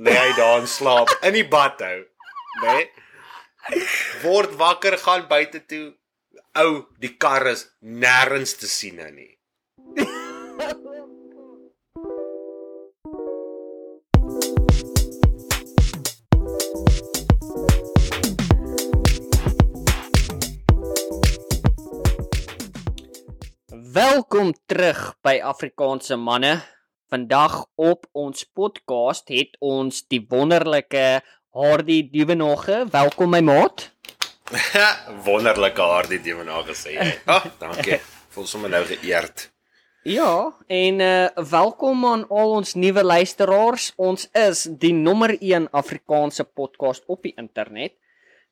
Nee, hy daar in slaap in die bad hou. Nee. Word wakker gaan buite toe. Ou, die kar is nêrens te sien nou nie. Welkom terug by Afrikaanse manne. Vandag op ons podcast het ons die wonderlike Hardy Dievenage. Welkom my maat. Wonderlike ding nou gesê. jy. Ah, dankie. Voel sommer nou geëerd. Ja, en uh welkom aan al ons nuwe luisteraars. Ons is die nommer 1 Afrikaanse podcast op die internet.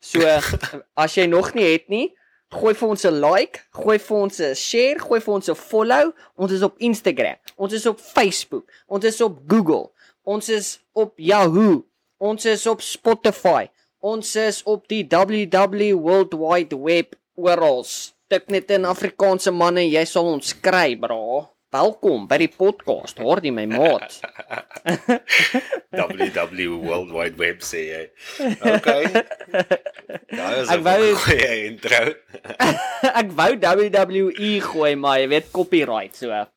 So as jy nog nie het nie, gooi vir ons 'n like, gooi vir ons 'n share, gooi vir ons 'n follow. Ons is op Instagram, ons is op Facebook, ons is op Google, ons is op Yahoo, ons is op Spotify, ons is op die WW World Wide Web oral. Tik net in Afrikaanse manne, jy sal ons kry, bra. Welkom by die podcast, hoor jy my maat. WW World Wide Web sê jy. Okay. Daai is 'n goeie intro. Ek wou WWE gooi, maar jy weet copyright so. Ja.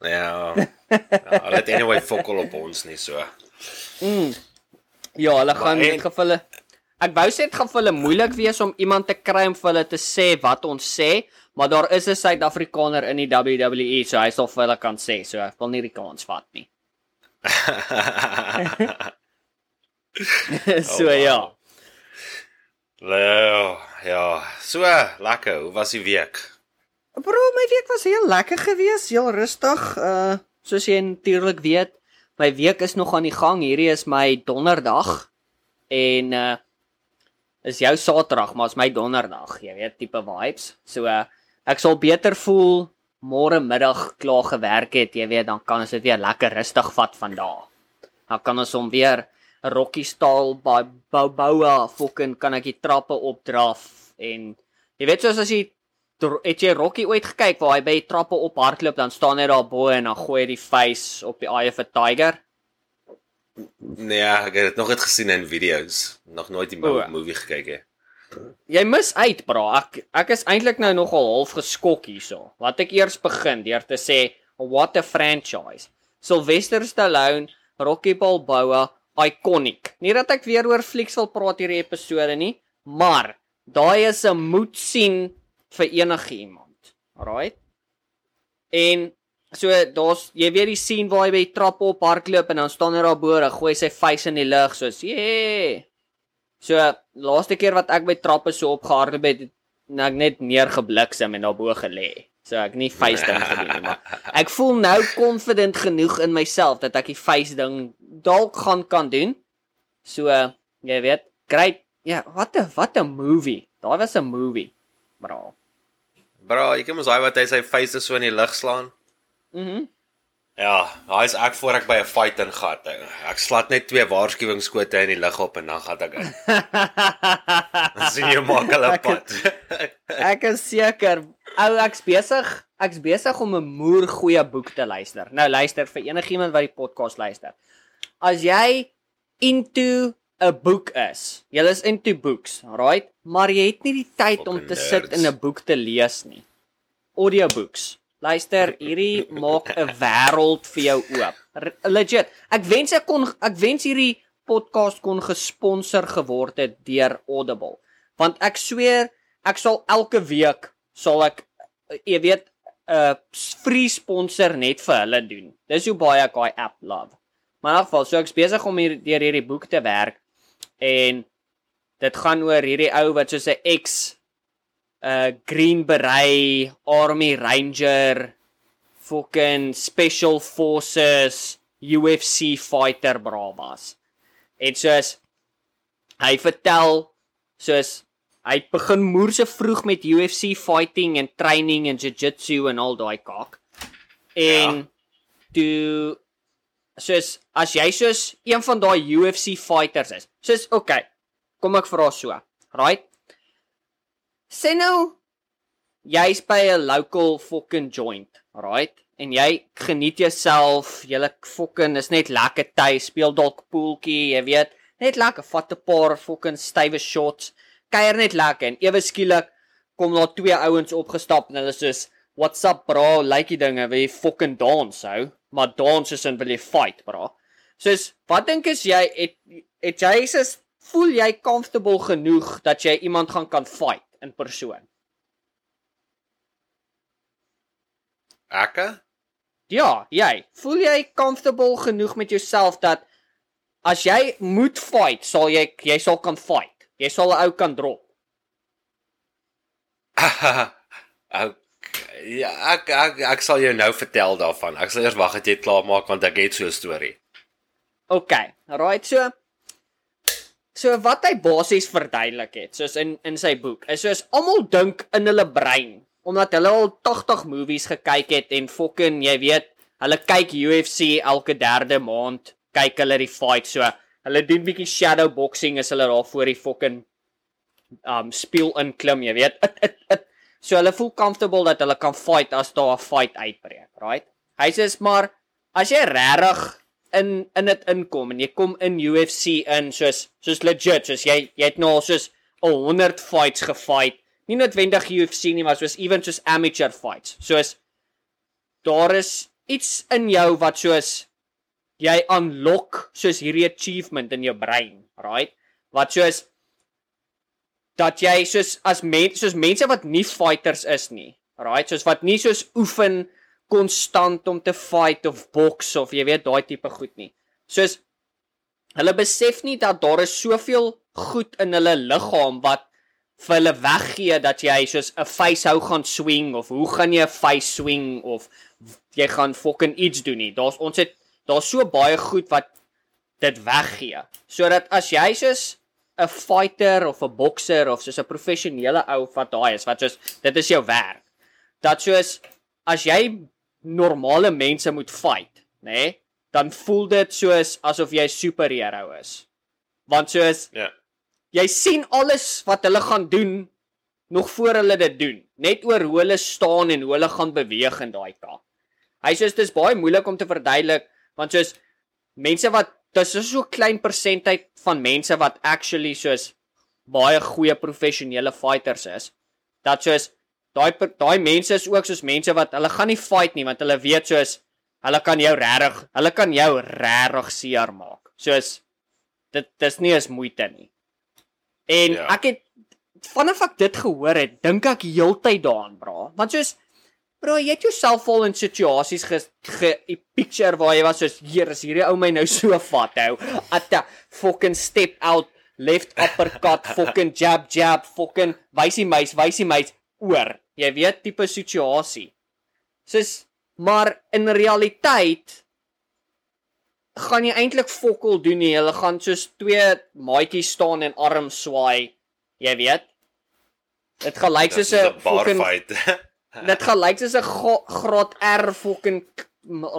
ja hulle het anyway fokol op ons nie so. Ja, hulle gaan dit gaan vir hulle Ek wou sê dit gaan vir hulle moeilik wees om iemand te kry om vir hulle te sê wat ons sê, maar daar is 'n Suid-Afrikaner in die WWE, so hy sal vir hulle kan sê, so ek wil nie die kans vat nie. so Oh, wow. ja. Ja, ja. So, lekker. Hoe was die week? Bro, my week was heel lekker geweest, heel rustig. Uh soos jy natuurlik weet, my week is nog aan die gang. Hierdie is my donderdag. En uh is jou Saterdag, maar is my donderdag, jy weet, tipe vibes. So uh ek sal beter voel môre middag klaar gewerk het, jy weet, dan kan ons dit weer lekker rustig vat van daar. Dan kan ons hom weer 'n rokkie staal by bou boue fucking kan ek die trappe opdraf en jy weet soos as jy het jy Rocky ooit gekyk waar hy by die trappe op hardloop dan staan hy daar bo en dan gooi hy die face op die eye of 'n tiger. Nee, ek het dit nog net gesien in video's. Nog nooit die O. mo movie gekyk nie. Jy mis uit, bra. Ek ek is eintlik nou nogal half geskok hierso. Laat ek eers begin deur te sê what a franchise. Sylvester Stallone, Rocky Balboa, iconic. Nie dat ek weer oor flieks wil praat hierdie episode nie, maar daai is 'n moet sien vir enige iemand. Alraai. En so daar's jy weet die scene waar hy by die trappe op hardloop en dan staan hy daar bo, en gooi sy face in die lug soos, "Yeah." So laaste keer wat ek by trappe so opgehardloop het, het ek net neergebliksem en daarbo gelê. So ek nie face ding gedoen nie, maar ek voel nou confident genoeg in myself dat ek die face ding dalk gaan kan doen. So jy weet, great. Ja, wat 'n wat 'n movie. Daai was 'n movie. Bra. Bro, jy kan mos daai wat hy sy face so in die lug slaan. Mhm. Ja, daai is ek voor ek by 'n fight ingaan. Ek slat net twee waarskuwingsskote in die lug op en dan gaan ek in. Dan sien jy maak hulle Ek pad. ek is seker. Ou, ek's besig. Ek's besig om 'n moer goeie boek te luister. Nou luister vir enigiemand wat die podcast luister. As jy into 'n boek is, jy is into books, right? Maar jy het nie die tyd om Fucking te sit nerds. in 'n boek te lees nie. Audiobooks. Luister, hierdie maak 'n wêreld vir jou oop. Legit. Ek wens ek kon ek wens hierdie podcast kon gesponsor geword het deur Audible. Want ek sweer, ek sal elke week sal ek eh, jy weet 'n uh, free sponsor net vir hulle doen. Dis hoe baie ek daai app love. Maar in elk geval, so ek's besig om hier deur hierdie boek te werk en dit gaan oor hierdie ou wat soos 'n ex uh Green Beret, Army Ranger, fucking Special Forces, UFC fighter bravas. En soos hy vertel soos hy begin moerse vroeg met UFC fighting en training en jiu-jitsu en al daai kak. En ja. toe soos as jy soos een van daai UFC fighters is. Soos okay, kom ek vra so. Right? Sê nou jy's by 'n local fucking joint, right? en jy geniet jouself, jy fucking is net lekker tuis, speel dalk pooltjie, jy weet, net lekker vat 'n paar fucking stywe shots, kuier net lekker en ewe skielik kom daar twee ouens opgestap en hulle sê What's up bro? Like die dinge, wil jy fucking dans hou? Maar dans is in wil jy fight, bro. Soos wat dink is jy het het jy is voel jy comfortable genoeg dat jy iemand gaan kan fight in persoon? Ekke? Ja, jy. Voel jy comfortable genoeg met jouself dat as jy moet fight, sal jy jy sal kan fight. Jy sal 'n ou kan drop. Ou ja, ek, ek ek sal jou nou vertel daarvan. Ek sal eers wag dat jy klaar maak want ek het so 'n storie. OK. Right so. So wat hy basies verduidelik het, soos in in sy boek, is soos almal dink in hulle brein omdat hulle al 80 movies gekyk het en fucking jy weet, hulle kyk UFC elke derde maand, kyk hulle die fight so. Hulle doen bietjie shadow boxing as hulle daar voor die fucking um speel in klim, jy weet. It, it, it. So hulle voel comfortable dat hulle kan fight as daar 'n fight uitbreek, right? Hy sê maar as jy regtig in in dit inkom en jy kom in UFC in soos soos legit, soos jy jy het nou soos 100 fights gefight nie noodwendig UFC nie, maar soos even soos amateur fights. Soos daar is iets in jou wat soos jy unlock soos hierdie achievement in jou brein, right? Wat soos dat jy soos as mense soos mense wat nie fighters is nie, right? Soos wat nie soos oefen konstant om te fight of boks of jy weet daai tipe goed nie. Soos hulle besef nie dat daar is soveel goed in hulle liggaam wat vir hulle weggee dat jy soos 'n face hou gaan swing of hoe gaan jy 'n face swing of jy gaan fucking iets doen nie. Daar's ons het daar's so baie goed wat dit weggee. Sodat as jy soos 'n fighter of 'n bokser of soos 'n professionele ou wat daai is wat soos dit is jou werk. Dat soos as jy normale mense moet fight, nê? Nee, dan voel dit soos asof jy 'n superheld is. Want soos Ja. jy sien alles wat hulle gaan doen nog voor hulle dit doen net oor hoe hulle staan en hoe hulle gaan beweeg in daai taak hy sê dit is baie moeilik om te verduidelik want soos mense wat dis is so klein persentheid van mense wat actually soos baie goeie professionele fighters is dat soos daai daai mense is ook soos mense wat hulle gaan nie fight nie want hulle weet soos hulle kan jou regtig hulle kan jou regtig seer maak soos dit dis nie eens moeite nie En ja. ek het vanaf ek dit gehoor het, dink ek heeltyd daaraan, bra. Want soos bra, jy het jouself al in situasies ge, ge picture waar jy was soos hier is hierdie ou my nou so vat hou. Atta fucking step out, left uppercut, fucking jab jab, fucking wysie meis, wysie meis oor. Jy weet tipe situasie. Soos maar in realiteit gaan jy eintlik fokol doen nie. Hulle gaan soos twee maatjies staan en arm swaai. Jy weet. Dit gaan lyk soos 'n fucking dit gaan lyk soos 'n graad R fucking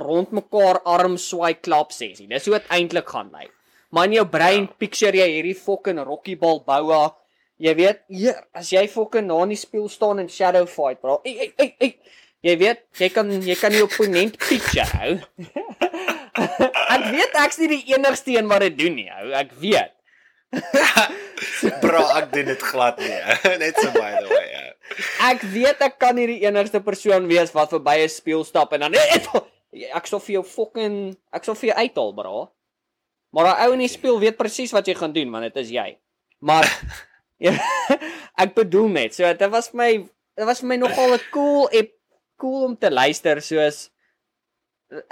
rond mekaar arm swaai klap sessie. Dis hoe dit eintlik gaan lyk. Maar in jou brein ja. picture jy hierdie fucking Rocky Balboa. Jy weet, hier, as jy fucking na in die spieël staan en shadow fight, bro. Ey, ey, ey, ey. Jy weet, jy kan jy kan jou opponent picture hou. ek weet ek's nie die enigste een wat dit doen nie, ou. Ek weet. Bro, ek doen dit glad nie. Net so by the way. Ja. Ek weet ek kan nie die enigste persoon wees wat verby 'n spieël stap en dan ek sou vir jou fucking ek sou vir jou uithaal, bro. Maar daai ou in die spieël weet presies wat jy gaan doen, want dit is jy. Maar ja, ek bedoel net, so dit was vir my dit was vir my nogal 'n cool ep cool om te luister soos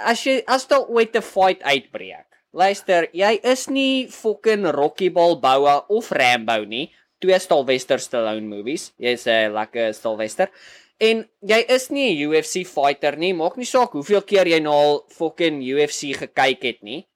as jy as daar ooit 'n fight uitbreek. Luister, jy is nie fucking Rocky Balboa of Rambo nie. Twee Sylvester Stallone movies. Jy's 'n lekker Sylvester. En jy is nie 'n UFC fighter nie. Maak nie saak hoeveel keer jy nou al fucking UFC gekyk het nie.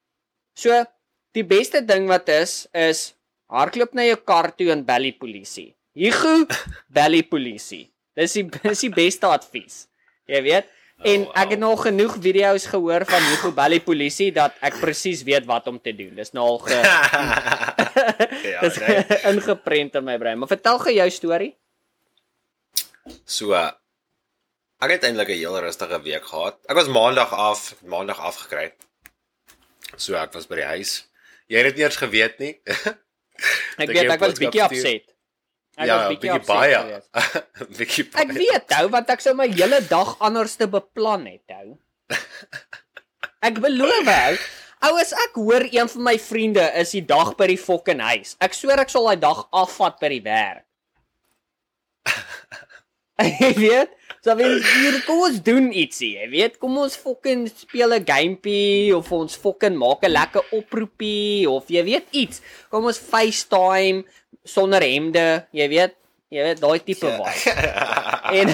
So, die beste ding wat is is hardloop na jou kar toe en bel die polisie. Higu, bel die polisie. Dis die dis die beste advies. Jy weet? En ek het nog genoeg video's gehoor van Hugo Belly polisie dat ek presies weet wat om te doen. Dis nou al ge ja, dis nee. ingeprent in my brein. Maar vertel gou jou storie. So Ek het eintlik 'n heel rustige week gehad. Ek was maandag af, maandag afgekry. So ek was by die huis. Jy het dit nie eens geweet nie. Ek weet ek was bietjie upset. Ek ja, was bietjie baie. bietjie baie. Ek weet ou want ek sou my hele dag anders te beplan het ou. Ek beloof ou. Ou as ek hoor een van my vriende is die dag by die fucking huis. Ek sweer ek sal daai dag afvat by die werk. Jy weet, so wil hier kom ons doen ietsie, jy weet, kom ons fucking speel 'n gamepie of ons fucking maak 'n lekker oproepie of jy weet iets. Kom ons FaceTime sonder hemde, jy weet, jy weet daai tipe Ja. vibe. En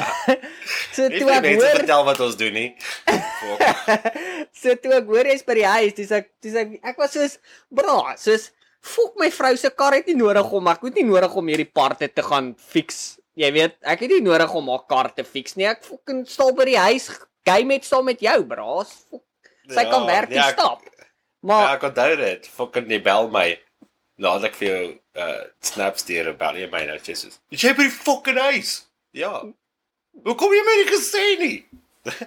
so Jy toe moet ek hoor vertel wat ons doen nie. So toe ek hoor jy's by die huis, dis ek dis ek ek was soos bra, soos fok my vrou se kar het nie nodig om ek het nie nodig om hierdie parte te gaan fix. Jy weet, ek het nie nodig om haar kar te fix nie. Ek fucking staan by die huis, game met saam met jou, bra. Fok. Sy kan werk toe ja, ek- stap. Ja, Maar ek onthou dit. Fucking jy bel my. Laat ek vir jou uh snap stuur bel jy my nou Jesus. Jy by die fucking huis. Ja. Hoe kom jy my nie gesê nie?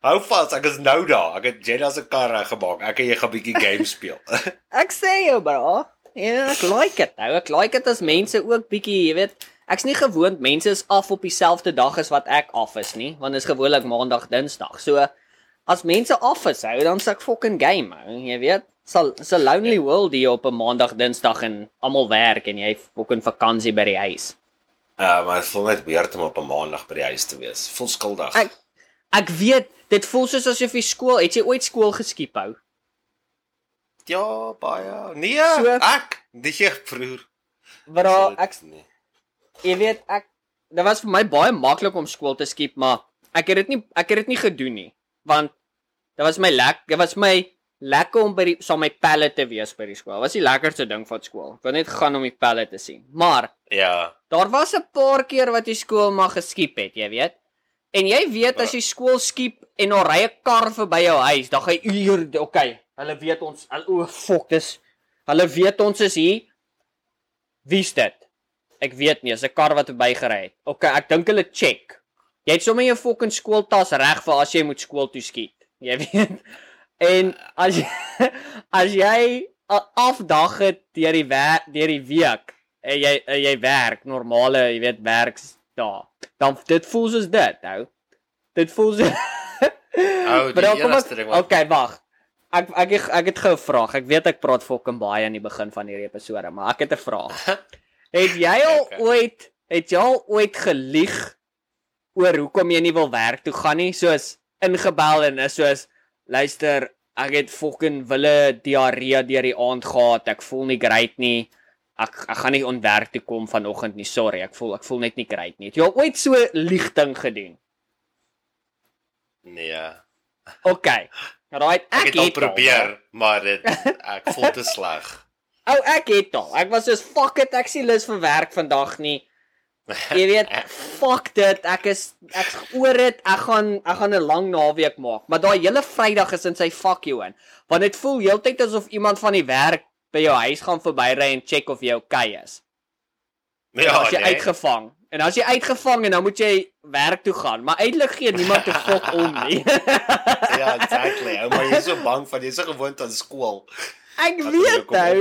Hou vas, ek is nou daar. Ek het Jenna se kar reggemaak. Ek en jy gaan bietjie game speel. ek sê jou, bra. Ja, ek like dit. Nou, ek like dit as mense ook bietjie, jy weet, ek's nie gewoond mense is af op dieselfde dag as wat ek af is nie, want dit is gewoonlik maandag, dinsdag. So as mense af is, hou, dan sê ek fucking game, hou, jy weet. Sal so lonely world hier op 'n maandag, dinsdag en almal werk en jy fucking vakansie by die huis. Ja, uh, maar voel net weird om op 'n maandag by die huis te wees. Voel skuldig. Ek ek weet, dit voel soos asof jy skool, het jy ooit skool geskiep hou? Ja, baie. Nee, So- ek. Nee, broer. Bra, ek nee. Jy weet ek dit was vir my baie maklik om skool te skiep, maar ek het dit nie ek het dit nie gedoen nie, want dit was my lek, dit was my lekker om by die saam met pelle te wees by die skool. Was die lekkerste ding van skool. Ek wou net gaan om die pelle te sien. Maar Ja. daar was 'n paar keer wat jy skool maar geskiep het, jy weet. En jy weet as jy skool skiep en daar ry 'n kar verby jou huis, dan gaan jy uur, okay. Hulle weet ons, o fok, dis hulle weet ons is hier. Wie's dit? Ek weet nie, is 'n kar wat verbygery het. Okay, ek dink hulle check. Jy het sommer jou fucking skooltas reg vir as jy moet skool toe skiet. Jy weet. En as jy as jy 'n afdag het deur die deur die week en jy en jy werk normale, jy weet, werks daar. Dan dit voel soos dit, ou. Dit voel so Ou, die enigste ding wat Okay, wag. Ek ek ek, ek het gou 'n vraag. Ek weet ek praat fucking baie aan die begin van hierdie episode, maar ek het 'n vraag. Het jy al Okay. ooit het jy al ooit gelieg oor hoekom jy nie wil werk toe gaan nie, soos ingebel en is soos luister, ek het fucking wille diarree deur die aand gehad. Ek voel nie great nie. Ek ek gaan nie on werk toe kom vanoggend nie. Sorry, ek voel ek voel net nie great nie. Het jy al ooit so liegting gedoen? Nee. Okay. Right, Ek, ek, het al het probeer, maar dit ek voel te sleg. Ou ek het al. Ek was soos fuck it, ek sien lus vir werk vandag nie. Jy weet, fuck dit. Ek is ek oor dit. Ek gaan ek gaan 'n lang naweek maak. Maar daai hele Vrydag is in sy fuck you in. Want dit voel heeltyd asof iemand van die werk by jou huis gaan verbyry en check of jy okay is. Ja, as jy nee. uitgevang. En as jy uitgevang en dan moet jy werk toe gaan, maar eintlik gee niemand 'n fuck om nie. Ja, exactly. Ou, maar jy is so bang van jy is so gewoond aan skool. Ek Dat hulle jou weet nou.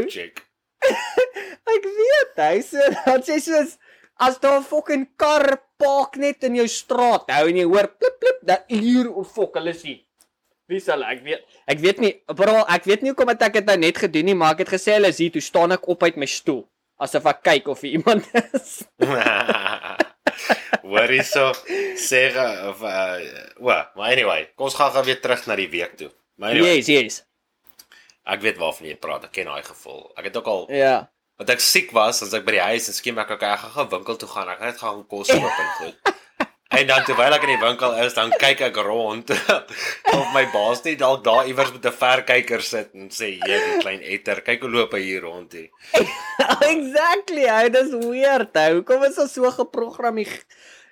Ek weet hy so dan sê soos as daar 'n fucking kar park net in jou straat hou en jy hoor plip plip dat hier of fok hulle sien. Wie sal ek weet ek weet nie bro ek weet nie hoekom ek dit nou net gedoen nie maar ek het gesê hulle is hier toe staan ek op uit my stoel asof ek kyk of hier iemand is. Hoor hierso sê of uh well, maar anyway, kom ons gaan gou weer terug na die week toe. Maar anyway, Yes, yes. Ek weet waarvan jy praat. Ek ken daai gevoel. Ek het ook al Ja. want ek siek was, as ek by die huis en skiem ek okay, ek gaan gou winkel toe gaan. Ek gaan net gaan kos koop en goed. En dan terwyl ek in die winkel is, dan kyk ek rond of my baas nie dalk daar iewers met 'n verkyker sit en sê, "Jy klein etter, kyk hoe loop hy hier rond hier." exactly. Hy dis weird. Ou. Hoekom is ons so geprogrammeer?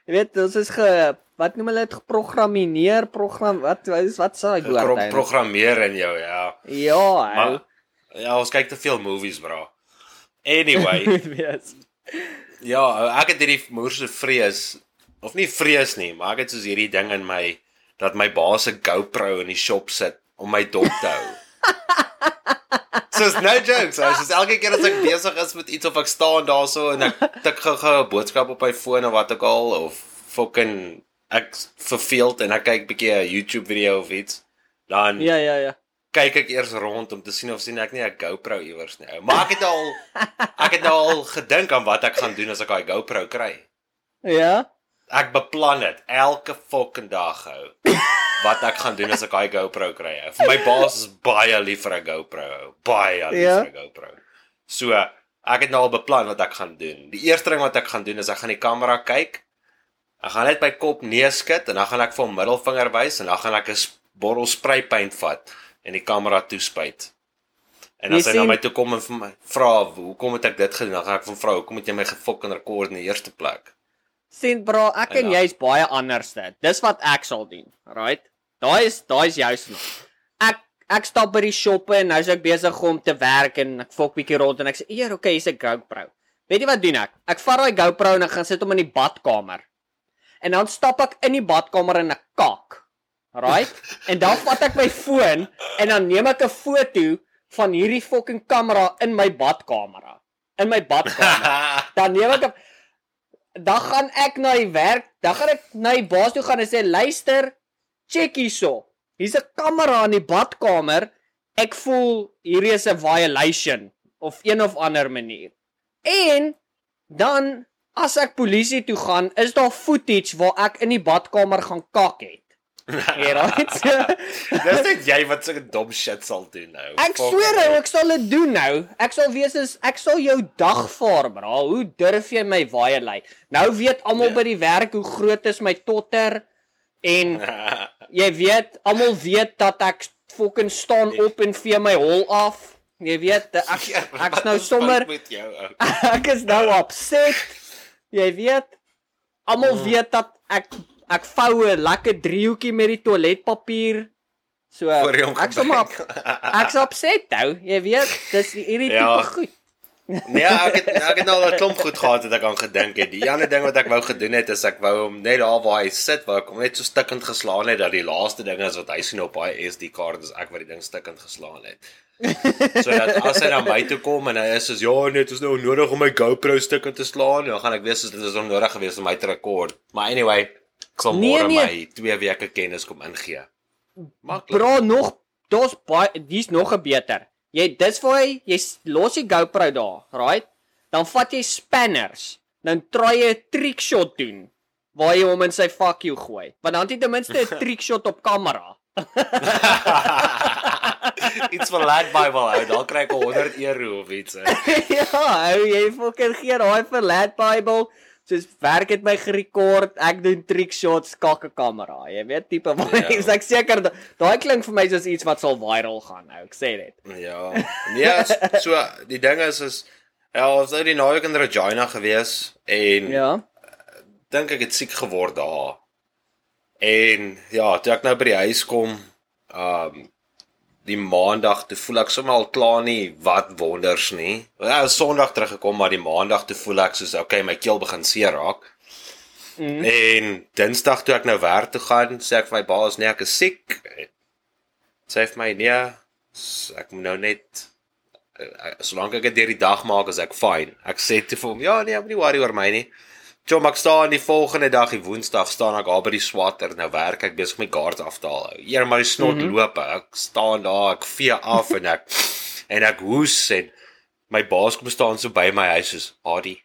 Jy weet, ons is ge wat noem hulle dit geprogrammeer program wat wat is wat sê ek woord eintlik? programmeer in jou, ja. Ja. Maar ja, ons kyk te veel movies, bro. Anyway, Yes. ja, ek het hierdie moerse vrees of nie vrees nie, maar ek het soos hierdie ding in my dat my baas se GoPro in die shop sit om my dop te hou. Soos no jokes, so, soos elke keer as ek besig is met iets of ek staan daarso en ek tik gou-gou 'n boodskap op my foon of wat ook al of fucking ek verveeld en ek kyk bietjie 'n YouTube video of iets, dan Ja, ja, ja. kyk ek eers rond om te sien of sien ek nie 'n GoPro iewers nie. ou. Maar ek het al ek het nou al gedink aan wat ek gaan doen as ek daai GoPro kry. Ja. Ek beplan dit elke fucking dag hou. Wat ek gaan doen as ek daai GoPro kry. ou. Vir my baas is baie lief vir 'n GoPro. ou. Baie lief Ja. vir 'n GoPro. So, ek het nou al beplan wat ek gaan doen. Die eerste ding wat ek gaan doen is ek gaan die kamera kyk. Ek gaan net my kop neerskud en dan gaan ek vir hom middelvinger wys en dan gaan ek 'n bottel spraypaint vat en die kamera toespuit. En Jy as hy na my toe kom en vir my vra hoekom het ek dit gedoen, dan gaan ek van vra hoekom het jy my gefucking rekord in die eerste plek? Sien bro, ek en Ja. jy's baie anderste. Dis wat ek sal doen, right? Daai is daai is jou snaak. Ek ek stap by die shoppe en nou is ek besig om te werk en ek fok bietjie rond en ek sê, "Eer, okay, hier's 'n GoPro." Weet jy wat doen ek? Ek vat daai GoPro en ek gaan sit hom in die badkamer. En dan stap ek in die badkamer en ek kak. Right? En dan vat ek my foon en dan neem ek 'n foto van hierdie fucking kamera in my badkamer. In my badkamer. dan neem ek 'n dan gaan ek na die werk, dan gaan ek na die baas toe gaan en sê luister, check hierso. Hier's 'n kamera in die badkamer. Ek voel hierdie is 'n violation of een of ander manier. En dan as ek polisie toe gaan, is daar footage waar ek in die badkamer gaan kak het. Ja, right. Dis net jy wat so 'n dom shit sal doen nou. Ek Fuck sweer ou, ek sal dit doen nou. Ek sal wees as ek sal jou dag vaar, bra. Hoe durf jy my waai lei? Nou weet almal Ja. by die werk hoe groot is my totter en jy weet, almal weet dat ek fucking staan Nee. op en vee my hol af. Jy weet, ek ek's nou is sommer ek is nou upset. Jy weet, almal Mm. weet dat ek ek vou 'n lekker driehoekie met die toiletpapier. So ek sommer gebruik. Ek's upset nou. Jy weet, dis hierdie Ja. tipe goed. Nee, ek het ek het al 'n klomp goed gehad wat ek aan gedink het. Die ander ding wat ek wou gedoen het is ek wou hom net daar waar hy sit, waar ek hom net so stikkend geslaan het dat die laaste ding is wat hy sien op daai SD kaart is ek wat die ding stikkend geslaan het. Sodat as hy na my toe kom en hy is soos ja, nee, dit is nou nodig om my GoPro stikkend te slaan, dan gaan ek weet soos dit is onnodig geweest om my te rekord. Maar anyway, ek sal Nee, môre nee. my 2 weke kennis kom ingee. Maklik. Bra nog daar's baie dis nog 'n beter. Jy dis vir hy jy los die GoPro daar, right? Dan vat jy spanners. Dan try jy 'n trick shot doen waar jy hom in sy fuck you gooi. Want dan het jy ten minste 'n trick shot op kamera. iets van Lad Bible hou, dan kry ek 100 euro of iets. ja, ou jy fucking gee daai vir Lad Bible. Soos werk het my gerekord, ek doen trick shots, kakke kamera. Jy weet tipe van Ja. ja. ek seker da- daai klink vir my soos iets wat sal viral gaan nou, ek sê dit. Ja. Nee, so die ding is is ja, ons het nou die naweek in Regina gewees en ja. Dink ek het siek geword daar. En ja, toe ek nou by die huis kom, um die maandag toe voel ek sommer al klaar nie wat wonders nie. Ja, Sondag teruggekom maar die maandag toe voel ek soos okay, my keel begin seer raak. Mm. En Dinsdag toe ek nou werk toe gaan, sê ek vir my baas nee, ek is siek. Sê vir my nee, ek moet nou net eh, solank ek dit deur die dag maak as ek fyn. Ek sê toe vir hom, ja nee, moenie worry oor my nie. Jom ek staan die volgende dag, die Woensdag staan ek daar by die swatter. Nou werk ek besig om my kaart af te haal. Eer maar die snot mm -hmm. loop. Ek staan daar, ek vee af en ek en ek hoes en my baas kom staan so by my huis soos, "Adi,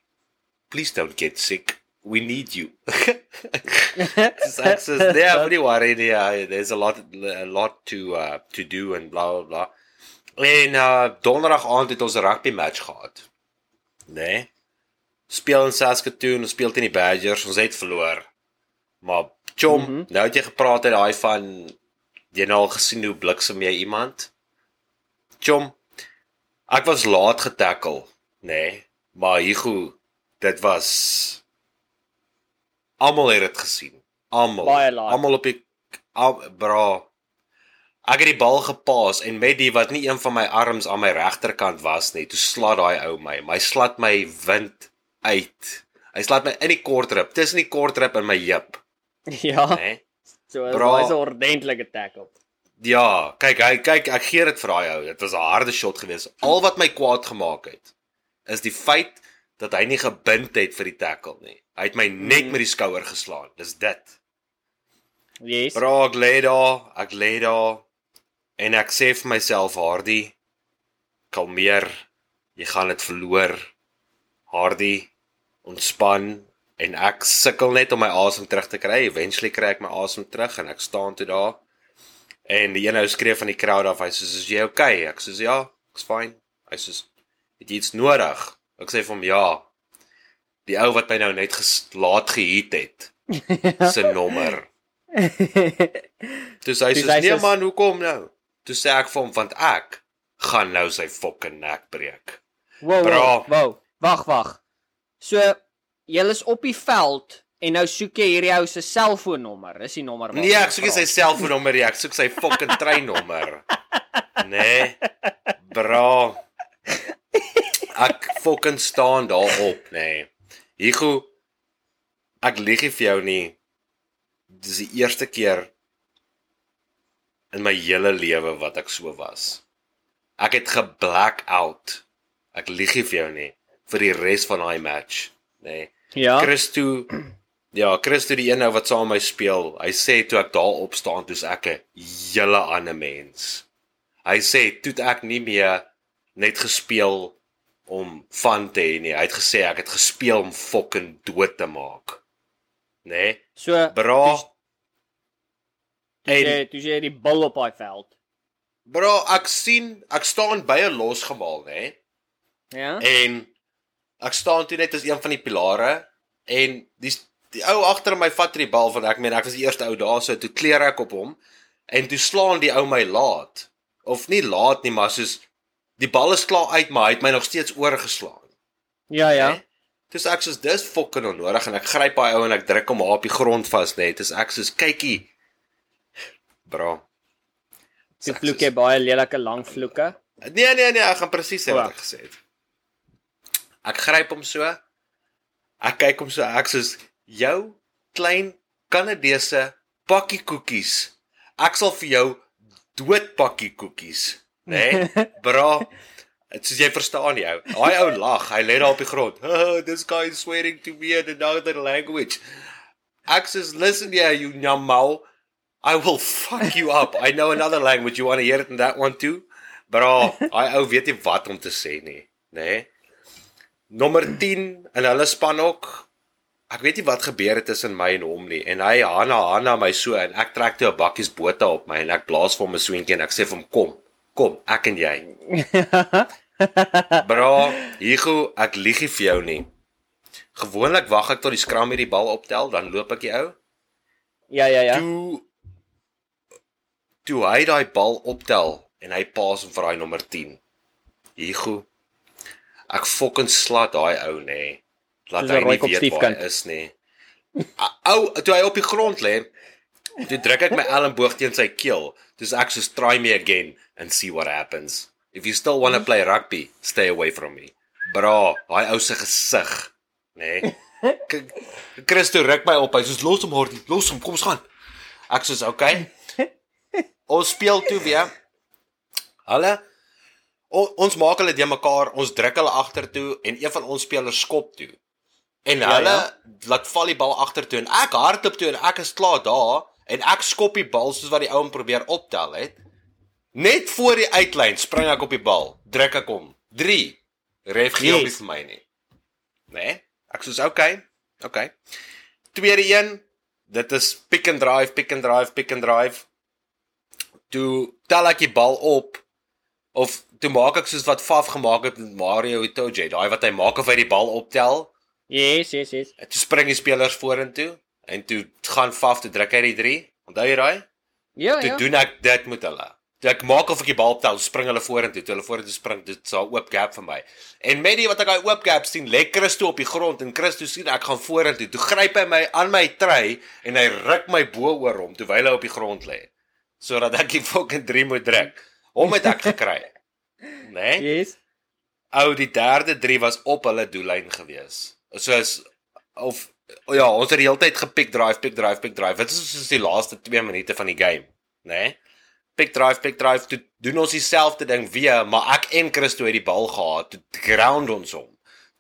please don't get sick. We need you." Dis ek sê, "Nee, moenie worry nie. uh, There's a lot a lot to uh to do and bla bla bla." En uh donderdag aand het ons 'n rugby match gehad. Nee. Speel in Saskatoon, ons speel teen die Badgers, ons het verloor. Maar chom, mm -hmm. nou het jy gepraat uit daai van jy nou al gesien hoe bliksem jy iemand? Chom, ek was laat getackle, nê? Nee, maar Hugo, dit was almal het dit gesien. Almal. Almal op die al, bra. Ek het die bal gepaas en met die wat nie een van my arms aan my regterkant was nie, toe slat daai ou my. My slat my wind uit. Hy slaat my in die kortrip, tussen die kortrip en my heup, Ja. né? So is daai 'n ordentlike tackle. Ja, kyk, hy kyk, ek gee dit vir daai ou. Dit was 'n harde shot geweest. Al wat my kwaad gemaak het, is die feit dat hy nie gebind het vir die tackle nie. Hy het my net Mm. met die skouer geslaan. Dis dit. Yes. Bra, ek lê daar, ek lê daar en ek sê vir myself, Hardy, kalmeer. Jy gaan dit verloor. Hardy, ontspan en ek sukkel net om my asem terug te kry. Eventually kry ek my asem terug en ek staan toe daar. En die een ou skree van die crowd af, hy sê, "Is jy okay?" Ek sê, "Ja, ek's fine." Hy sê, "Het jy iets nodig?" Ek sê vir hom, "Ja." Die ou wat my nou net laat gehiet het, se nommer. Toe sê hy Dis sê, "Nee soos- man, hoekom nou?" Toe sê ek vir hom, "Want ek gaan nou sy fucking nek breek." Wow, Bra. wow, wow. Wag, wag. So jy is op die veld en nou soek jy hierdie ou se selfoonnommer. Dis die nommer Nee, ek soek nie sy selfoonnommer nie, ek soek sy fucking treinnommer. Nee. Bra. Ek fucking staan daarop. Nee. Higo ek lieg nie vir jou nie. Dis die eerste keer in my hele lewe wat ek so was. Ek het geblack out. Ek lieg nie vir jou nie vir die res van daai match, nê. Nee. Ja. Christo Ja, Christo die een ou wat saam met my speel. Hy sê toe ek daar op staan, toe's ek 'n hele ander mens. Hy sê toe ek nie meer net gespeel om van te hê nie. Hy het gesê ek het gespeel om fucking dood te maak. Né? Nee? So Bra. Dis- En jy jy jy die bal op daai veld. bra, ek sien ek staan by 'n losgemaal, né? Nee? Ja. En ek staan toe net as een van die pilare en die die ou agter my vat die bal want ek meen ek was die eerste ou daar so toe kleer ek op hom en toe slaan die ou my laat of nie laat nie maar soos die bal is klaar uit maar hy het my nog steeds oorgeslaan. Ja, ja. né? Dis ek soos dis fucking onnodig en ek gryp daai ou en ek druk hom daar op die grond vas net. Dis ek soos kykie. Bra. Jy vloek jy baie lelike lang vloeke. Nee nee nee, ek gaan presies sê wat ek gesê het. Ek gryp hom so. Ek kyk hom so ek soos jou klein Kanadese pakkie koekies. Ek sal vir jou dood pakkie koekies, né? Nee? Bra. Dit soos jy verstaan jou. Daai ou lag, hy lê daar op die grond. Oh, this guy is swearing to me in another language. Ek sê, listen here, you nyamau. I will fuck you up. I know another language. You want to hear it in that one too? Bra, hy ou weet nie wat om te sê nie, nê? Nee? Nommer 10 in hulle span ook. Ek weet nie wat gebeur het tussen my en hom nie en hy Hanna Hanna my so en ek trek toe 'n bakkies bota op my en ek blaas vir hom 'n swentjie en ek sê vir hom kom. Kom, ek en jy. Bra, Hugo, ek lieg nie vir jou nie. Gewoonlik wag ek tot die skram hierdie bal optel, dan loop ek die ou. Ja, ja, ja. Toe toe hy daai bal optel en hy paas vir daai nommer 10. Hugo, ek fucking slat daai ou nê. Nee. Laat Soos hy nie weet waar hy is nie. Ou, toe hy op die grond lê, toe druk ek my elmboog teen sy keel. Dis ek soos try me again and see what happens. If you still want to play rugby, stay away from me. Bra, daai ou se gesig, nê. Nee. Christo ruk my op. Hy sê los hom Hardy, los hom, kom ons gaan. Ek sê okay. Ons speel toe weer. Hulle o, ons maak hulle de mekaar, ons druk hulle agtertoe en een van ons spelers skop toe. En Ja, hulle ja. laat val die bal agtertoe en ek hardloop toe en ek is klaar daar en ek skop die bal soos wat die ou hom probeer optel het. Net voor die uitlyn spring ek op die bal, druk ek hom. 3. Ref gee hom nie vir my nie. Né? Nee? Ek soos okay. Okay. Tweede een, dit is pick and drive, pick and drive, pick and drive. Toe tel ek die bal op of toe maak ek soos wat Faf gemaak het met Mario Itoje, daai wat hy maak of hy die bal optel, Yes, yes, yes. en toe spring die spelers vorentoe en toe gaan Faf toe druk hy die 3. Onthou jy daai? Ja, Toe ja. doen ek dit met hulle. Toe ek maak of ek die bal optel, spring hulle vorentoe. Toe hulle vorentoe spring, dit is 'n oop gap vir my. En met die wat ek daai oop gap sien, lê Christo op die grond en Christo sien ek gaan vorentoe. Toe gryp hy my aan my trui en hy ruk my bo oor hom terwyl hy op die grond lê. Sodat ek die fucking 3 moet druk. Hom het ek gekry. Né? Nee? Yes. Ou, die derde 3 was op hulle doellyn gewees. Soos of ja, ons het die hele tyd gepick drive, pick drive, pick drive. Dit is soos die laaste 2 minute van die game, né? Nee? Pick drive, pick drive, toe doen ons dieselfde ding weer, maar ek en Christo het die bal gehad, toe ground ons hom.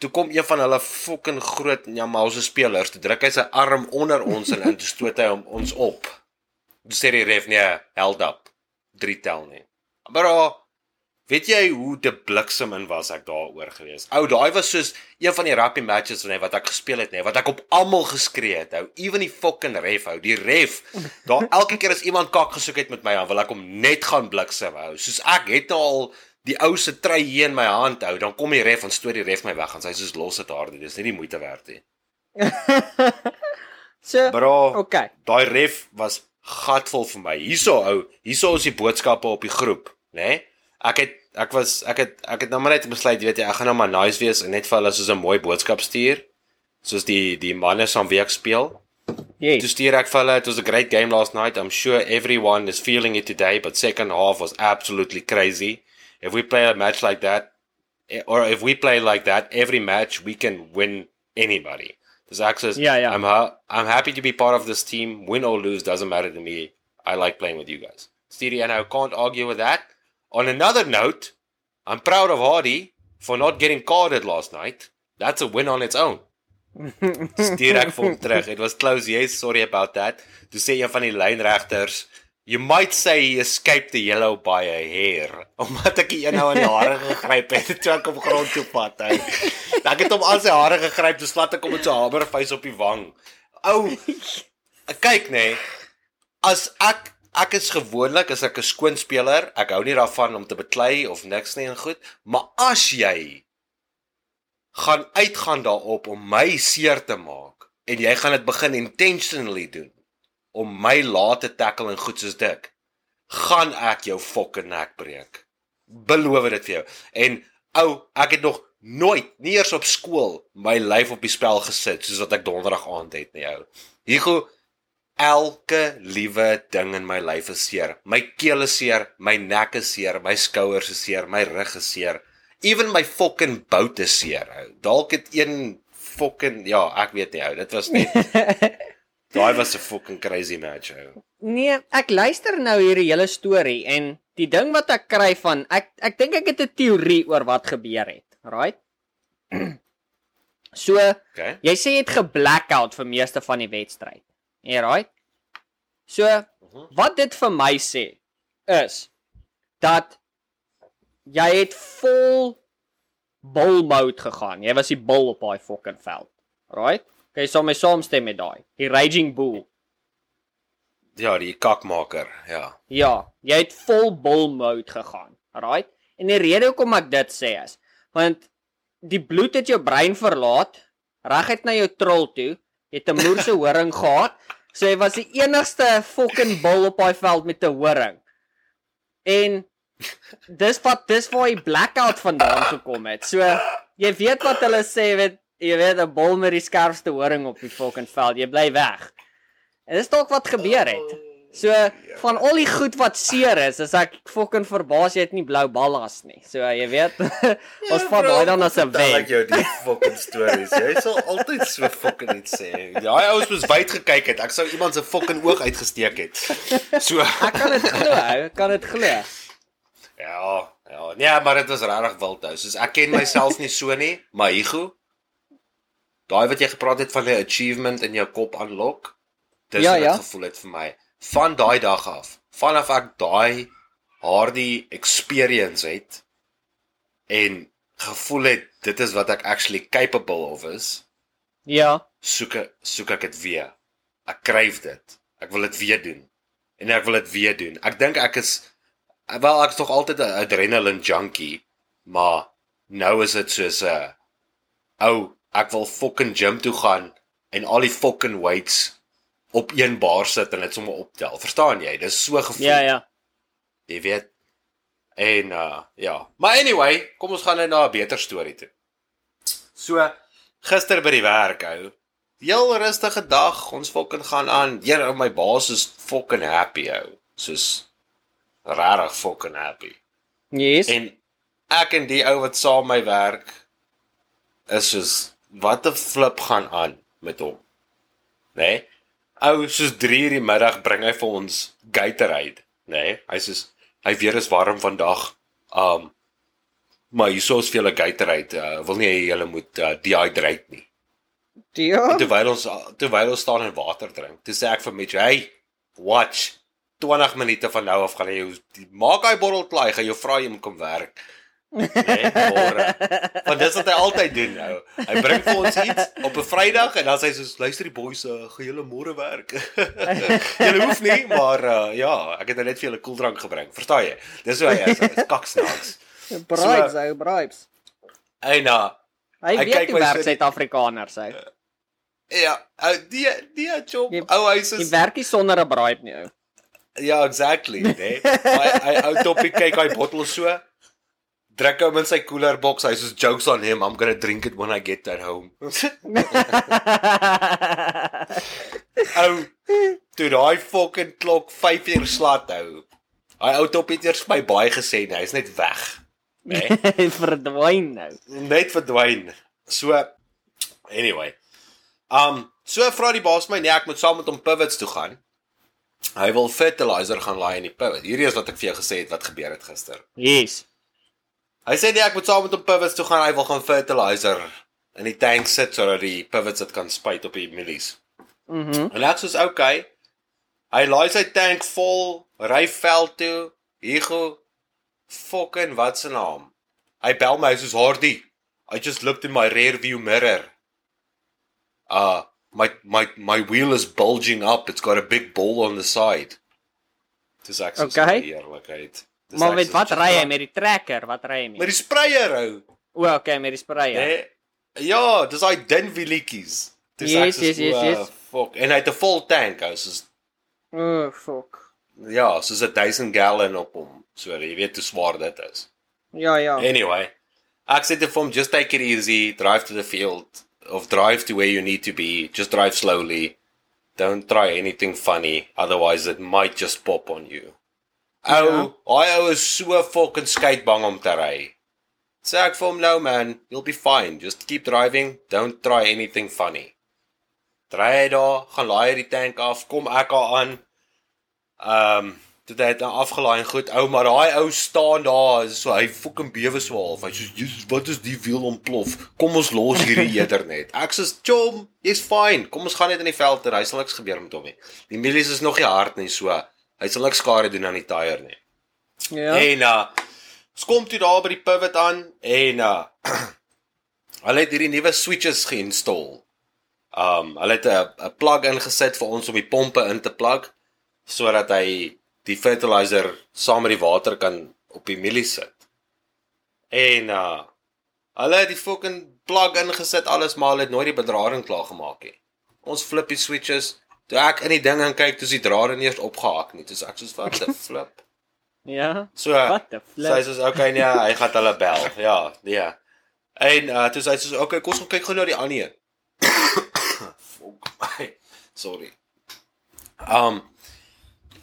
Toe kom een van hulle fucking groot Jamause spelers, toe druk hy sy arm onder ons en in toe stoot hy hom ons op. Toe sê die ref nee, held up. 3 tel nie. Bro, weet jy hoe te bliksem in was ek daaroor gewees? Ou, daai was soos een van die rugby matches nê wat ek gespeel het nê, wat ek op almal geskree het. Ou, even die fucking ref, ou, die ref. Daar elke keer as iemand kak gesoek het met my, dan wil ek hom net gaan bliksem, ou. Soos ek het nou al die ou se trei hier in my hand hou, dan kom die ref en stoot die ref my weg en sy soos los dit daar, dit is nie die moeite werd nie. so, Bro, okay. daai ref was gatvol vir my. Hierso ou, hierso is die boodskappe op die groep, né? Nee? Ek het ek was ek het ek het nou maar net besluit, jy weet jy, ek gaan nou maar nice wees en net vir hulle soos 'n mooi boodskap stuur. Soos die die manne saam wie ek speel. Yes. Toe stuur ek vir hulle, it was a great game last night. I'm sure everyone is feeling it today, but second half was absolutely crazy. If we play a match like that eh, or if we play like that every match, we can win anybody. Dis ek sê Ja, ja. I'm ha I'm happy to be part of this team. Win or lose doesn't matter to me. I like playing with you guys. Steady and I can't argue with that. On another note, I'm proud of Hardy for not getting carded last night. That's a win on its own. Stuur ek vir hom terug. It was close. Yes, sorry about that. Toe sê een van die lynregters, "You might say he escaped the yellow by a hair." Omdat ek die een nou in die hare gegryp het toe ek op grond toe vat hy. Ek het hom aan sy hare gegryp, toe slat ek hom met so 'n hamervuis op die wang. Ou, kyk nê. Nee, as ek ek is gewoonlik as ek 'n skoon speler, ek hou nie daarvan om te beklei of niks nie en goed, maar as jy gaan uitgaan daarop om my seer te maak en jy gaan dit begin intentionally doen om my laat te tackle en goed soos dit gaan ek jou fucking nek breek. Beloof dit vir jou. En ou ek het nog nooit nie eers op skool my lyf op die spel gesit soos wat ek donderdag aand het nie ou. Hugo elke liewe ding in my lyf is seer my keel is seer my nek is seer my skouers is seer my rug is seer even my fucking bout is seer dalk het een fucking ja ek weet nie ou dit was net daai was 'n fucking crazy match ou Nee, ek luister nou hierdie hele storie en die ding wat ek kry van ek ek dink ek het 'n teorie oor wat gebeur het. Right? So, okay jy sê jy het geblackout vir meeste van die wedstryd. Ja, right? So, wat dit vir my sê is dat jy het vol bull mode gegaan. Jy was die bull op daai fucking veld. Right? Kan jy saam my saamstem met daai? Die raging bull. ja die kakmaker ja Ja, jy het vol bull mode gegaan. Right? En die rede hoekom ek dit sê is want die bloed het jou brein verlaat reguit na jou trol toe. Het 'n moerse horing gehad. So jy was die enigste fucking bull op daai veld met 'n horing. En dis wat dis waar die blackout vandaan gekom het. So jy weet wat hulle sê, weet jy weet 'n bull met die skerpste horing op die fucking veld. Jy bly weg. En dis dalk wat gebeur het. So van al die goed wat seer is, is ek fucking verbaas jy het nie blou ballas nie. So jy weet, ons vat daai dan as 'n wen. ek jou die fucking stories. Jy sal altyd so fucking iets sê. Daai ouens moes wyd gekyk het. Ek sou iemand se fucking oog uitgesteek het. So Ek kan dit glo, ek kan dit glo. ja, ja. Nee, maar dit was regtig wild ou. Soos ek ken myself nie so nie, maar Hugo Daai wat jy gepraat het van 'n achievement in jou kop unlock. Dis Ja, wat ja. gevoel het vir my. Van daai dag af, vanaf ek daai hardie experience het en gevoel het dit is wat ek actually capable of is, Ja. soek ek soek ek dit weer. Ek kryf dit. Ek wil dit weer doen. En ek wil dit weer doen. Ek dink ek is wel ek is tog altyd 'n adrenaline junkie, maar nou is dit soos 'n ou, ek wil fucking gym toe gaan en al die fucking weights op een bar sit en dit sommer optel. Verstaan jy? Dis so gevoel. Ja, ja. Jy weet. En uh ja. Maar anyway, kom ons gaan nou na 'n beter storie toe. So gister by die werk hou. Heel rustige dag. Ons fucking gaan aan. Here, my baas is fucking happy hou. Soos regtig fucking happy. Yes. En ek en die ou wat saam my werk is soos wat 'n flip gaan aan. met hom. Né? Nee? Ou soos 3 uur die middag bring hy vir ons Gatorade, né? Nee? Hy sê hy weer is warm vandag. Um maar hier sou ons vir julle Gatorade, uh, wil nie hê julle moet uh, dehydrate nie. Ja. Terwyl ons terwyl ons staan en water drink. Toe sê ek vir Mitch, "Hey, watch. 20 minute van nou af gaan jy maak hy bottel klaar, gaan jou vra jy moet kom werk." Nee, môre. Want dis wat hy altyd doen nou. Hy bring vir ons iets op 'n Vrydag en dan sê hy soos, "Luister die boys, uh, gaan julle môre werk." julle hoef nie, maar uh, ja, ek het nou net vir julle koeldrank gebring. Verstaan jy? Dis hoe hy is. Hy's kaksnaaks. Bribes, ou bribes. En uh, Hy Hy weet my werk so Suid-Afrikaners hy. ja, ou die die job. Jy- Ou hy's Jy soos werk nie sonder 'n bribe nie ou. Ja, exactly, né? Hy hy ou toppie kyk hy bottel so. Druk hom in sy cooler box. Hy soos jokes on him. I'm going to drink it when I get at home. ou toe daai fucking klok 5 uur slat hou. Hy ou toppie het eers vir my baie gesê, nee, hy's net weg. Né? Hy verdwyn nou. net verdwyn. So anyway. Um so vra die baas my nee, ek moet saam met hom pivots toe gaan. Hy wil fertilizer gaan laai in die pivot. Hierdie is wat ek vir jou gesê het wat gebeur het gister. Yes. Hy sê nee, ek moet saam met hom pivots toe gaan. Hy wil gaan fertilizer in die tank sit sodat die pivots dit kan spuit op die mielies. Mhm. En ek soos okay. Hy laai sy tank vol, ry veld toe. Hugo fucking wat se naam? Hy bel my soos Hardy. I just looked in my rear view mirror. Uh my my my wheel is bulging up. It's got a big ball on the side. Dis ek soos Okay. eerlikheid. Dis Maar met wat ry hy met die trekker? Wat ry hy Met met? die sprayer ou. O, okay, met die sprayer. Nee. Ja, dis daai dun wielietjies. Dis ek Yes, yes, yes, "Wow, yes. Fuck. En hy het 'n vol tank, ou, soos O, fuck. ja, soos 'n 1000 gallon op hom. So jy weet hoe swaar dit is. Ja, ja. Anyway, ek sê te vir hom just take it easy, drive to the field of drive to where you need to be, just drive slowly. Don't try anything funny, otherwise it might just pop on you. Ou, hy ou is so fucking skeitbang om te ry. Sê ek vir hom nou man, you'll be fine. Just keep driving. Don't try anything funny. Dry daar, gaan laai hy die tank af, kom ek daar aan. Ehm, um, dit het nou afgelaai en goed. Ou, maar daai ou staan daar, so hy fucking bewe so half. Hy sê, "Jesus, wat is die wiel ontplof? Kom ons los hierdie eder net." Ek sê, "Chom, jy's fine. Kom ons gaan net in die veld en hy sal niks gebeur met hom nie. Die mielies is nog nie hard nie, so hy sal niks skade doen aan die tyre nie." Ja. En uh ons kom toe daar by die pivot aan en uh hulle het hierdie nuwe switches geïnstalleer. Um hulle het 'n plug ingesit vir ons om die pompe in te plug sodat hy die fertilizer saam met die water kan op die mielie sit. En uh hulle het die fucking plug ingesit alles maar hulle het nooit die bedrading klaar gemaak nie. Ons flip die switches. Toe ek in die ding gaan kyk, toe is die drade nie eers opgehak nie. Dis ek soos wat the flip. Ja. So Wat the Sy sê flip. soos okay nee, hy gaan hulle bel. Ja, nee. En uh toe sê hy soos okay, kom ons kyk gou na die ander een. Fuck my. Sorry. Um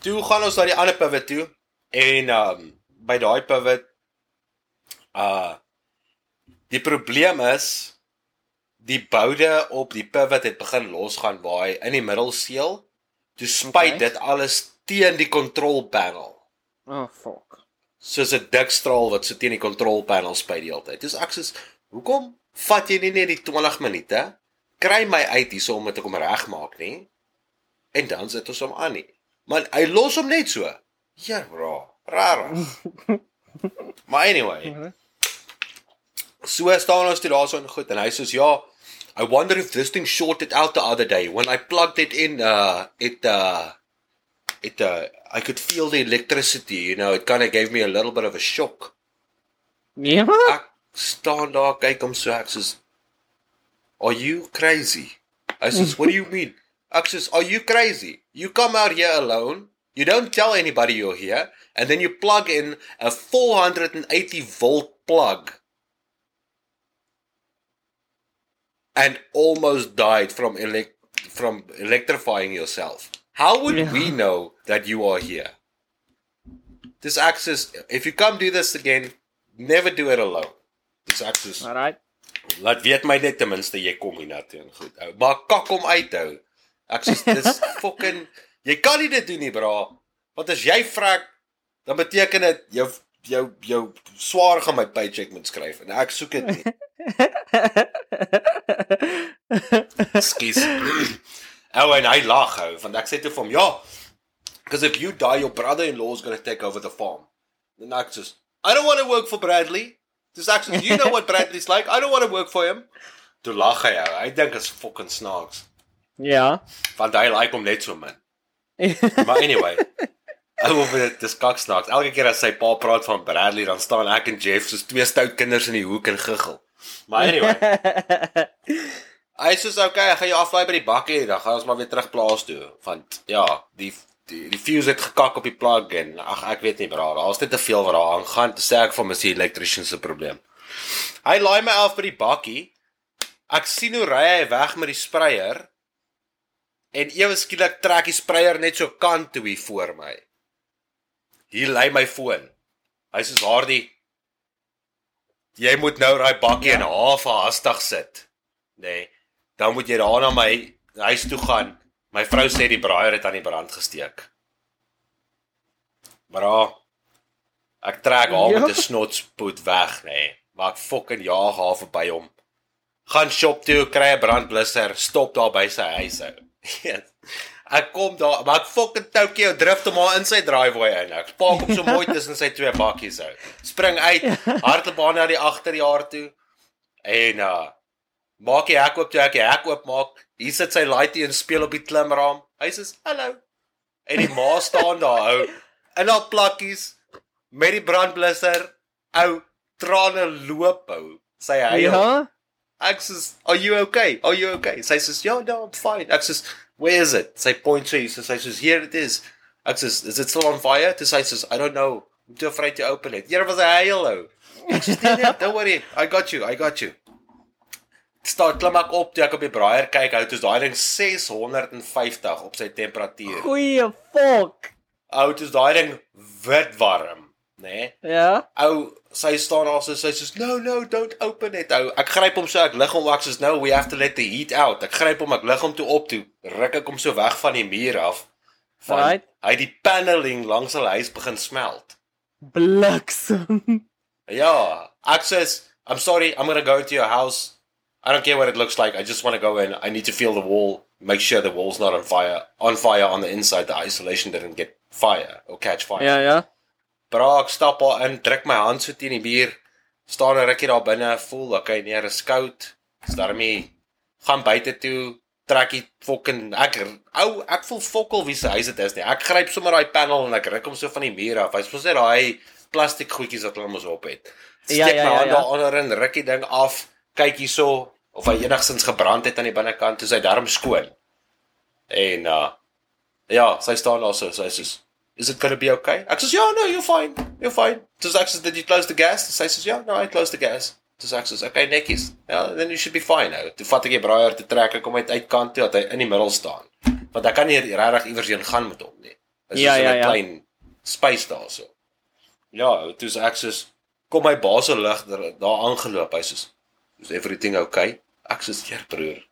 toe gaan ons na die ander pivot toe en um by daai pivot uh die probleem is die boude op die pivot het begin losgaan waar hy in die middel seël. Toe spuit Okay. dit alles teen die control panel Oh, fuck. soos 'n dik straal wat so teen die control panel spuit die hele tyd. Dis ek soos, hoekom vat jy nie net die 20 minute? Kry my uit hierso om dit te kom regmaak nie. En dan sit ons hom aan nie. Maar hy los hom net so. Ja, bro. Rara. maar anyway, so staan ons toe daarso en goed en hy soos ja, I wonder if this thing shorted out the other day when I plugged it in uh it uh it uh I could feel the electricity, you know, it kind of gave me a little bit of a shock. Yeah? Ek staan daar kyk hom so ek soos Are you crazy? I says, "What do you mean?" Ek says, "Are you crazy? You come out here alone, you don't tell anybody you're here, and then you plug in a 480 volt plug and almost died from elect from electrifying yourself. How would Yeah. we know that you are here? This access if you come do this again, never do it alone. This access Alright. Laat weet my net ten minste jy kom hiernatoe en goed. Ou, maar kak hom uit hou. Ek sê dis fucking jy kan nie dit doen nie, bra. Want as jy vrek, dan beteken dit jou jou jou swaar gaan my paycheck moet skryf en ek soek dit nie. Skus. Ou en hy lag ou, want ek sê toe vir hom, "Ja, because if you die your brother-in-law is going to take over the farm." En ek sê, "I don't want to work for Bradley." Dis actually, you know what Bradley's like. I don't want to work for him. Toe lag hy ou. Hy dink is fucking snaaks. ja. Want hy like hom net so min. Maar anyway, ou of dit dis kak snaaks. Elke keer as sy pa praat van Bradley, dan staan ek en Jeff soos twee stout kinders in die hoek en giggel. Maar anyway, hy sê okay, ek gaan jou aflaai by die bakkie, dan gaan ons maar weer terug plaas toe. Want ja, die die, die fuse het gekak op die plug en ag ek weet nie bra, daar's net te veel wat daar aangaan. Te sê ek van mis die elektriesien se probleem. Hy laai my af by die bakkie. Ek sien hoe ry hy weg met die sprayer. En ewe skielik trek die sprayer net so kant toe hier voor my. Hier lê my foon. Hy sê daardie jy moet nou daai bakkie in half hastig sit. Nê. Nee, dan moet jy daar na my huis toe gaan. My vrou sê die braaier het aan die brand gesteek. Bra. Ek trek haar Ja. met 'n snotspoed weg, nê. Nee, maar ek fucking jaag haar verby hom. Gaan shop toe, kry 'n brandblusser, stop daar by sy huis ou. ek kom daar, maar ek fucking Tokyo drift hom maar in sy driveway in. Ek park hom so mooi tussen sy twee bakkies ou. Spring uit, hardloop aan na die agterjaar toe. En uh maak die hek oop toe ek die hek oop maak. Hier sit sy laaitie en speel op die klimraam. Hy sê hallo. En die ma staan daar ou in haar plakkies met die brandblusser. Ou trane loop ou. Sy huil. ja. Ek sê, "Are you okay? Are you okay?" Sy sê, "Ja, no, I'm fine." Ek sê, "Where is it?" Sy point to it. Sy sê, "Here it is." Ek sê, "Is it still on fire?" Toe sy sê, "I don't know. I'm too afraid to open it." Here was hy huil ou. Ek sê, "Nee, nee, don't worry. I got you. I got you." Start klim ek op toe ek op die braaier kyk, hou dit daai ding 650 op sy temperatuur. Goeie fok. Ou, dit is daai ding wit warm, né? Nee? Ja. Ou, sy staan daar so sy sê no no don't open it. Ou, ek gryp hom so ek lig hom ek sê no we have to let the heat out. Ek gryp hom ek lig hom toe op toe. Ruk ek hom so weg van die muur af. Van Right. hy die paneling langs sy huis begin smelt. Bliksem. Ja, ek sê I'm sorry, I'm going to go to your house. I don't care what it looks like. I just want to go in. I need to feel the wall, make sure the wall's not on fire. On fire on the inside, the isolation didn't get fire or catch fire. Ja, ja. Bra, ek stap daar in, druk my hand so teen die muur. Staan 'n rukkie daar binne, voel okay, nee, is koud. Is daarmee gaan buite toe, trek die fucking ek ou, ek voel fokkel wie se huis dit is nie. Ek gryp sommer daai panel en ek ruk hom so van die muur af. Hy's mos net daai plastiek goedjies wat hulle mos op het. Ja, Steek ja, my ja, hand ja. daaronder in, ruk die ding af, kyk hierso of hy enigstens gebrand het aan die binnekant, toe sy darm skoon. En uh ja, sy staan daar so, sy sê Is it going to be okay? Ek sê, "Ja, no, you're fine. You're fine." Dis ek sê, "Did you close the gas?" Sy sê, "Ja, no, I closed the gas." Dis ek sê, "Okay, netjies. Ja, then you should be fine nou." Toe vat ek die braaier te trek, ek kom uit uitkant toe dat hy in die middel staan. Want ek kan nie regtig iewers heen gaan met hom nie. Dis Ja, ja, 'n ja. klein space daarso. Ja, toe sê ek sê, "Kom my baas se lig daar daar aangeloop." Hy sê, "Is everything okay?" Ek sê, "Ja, broer."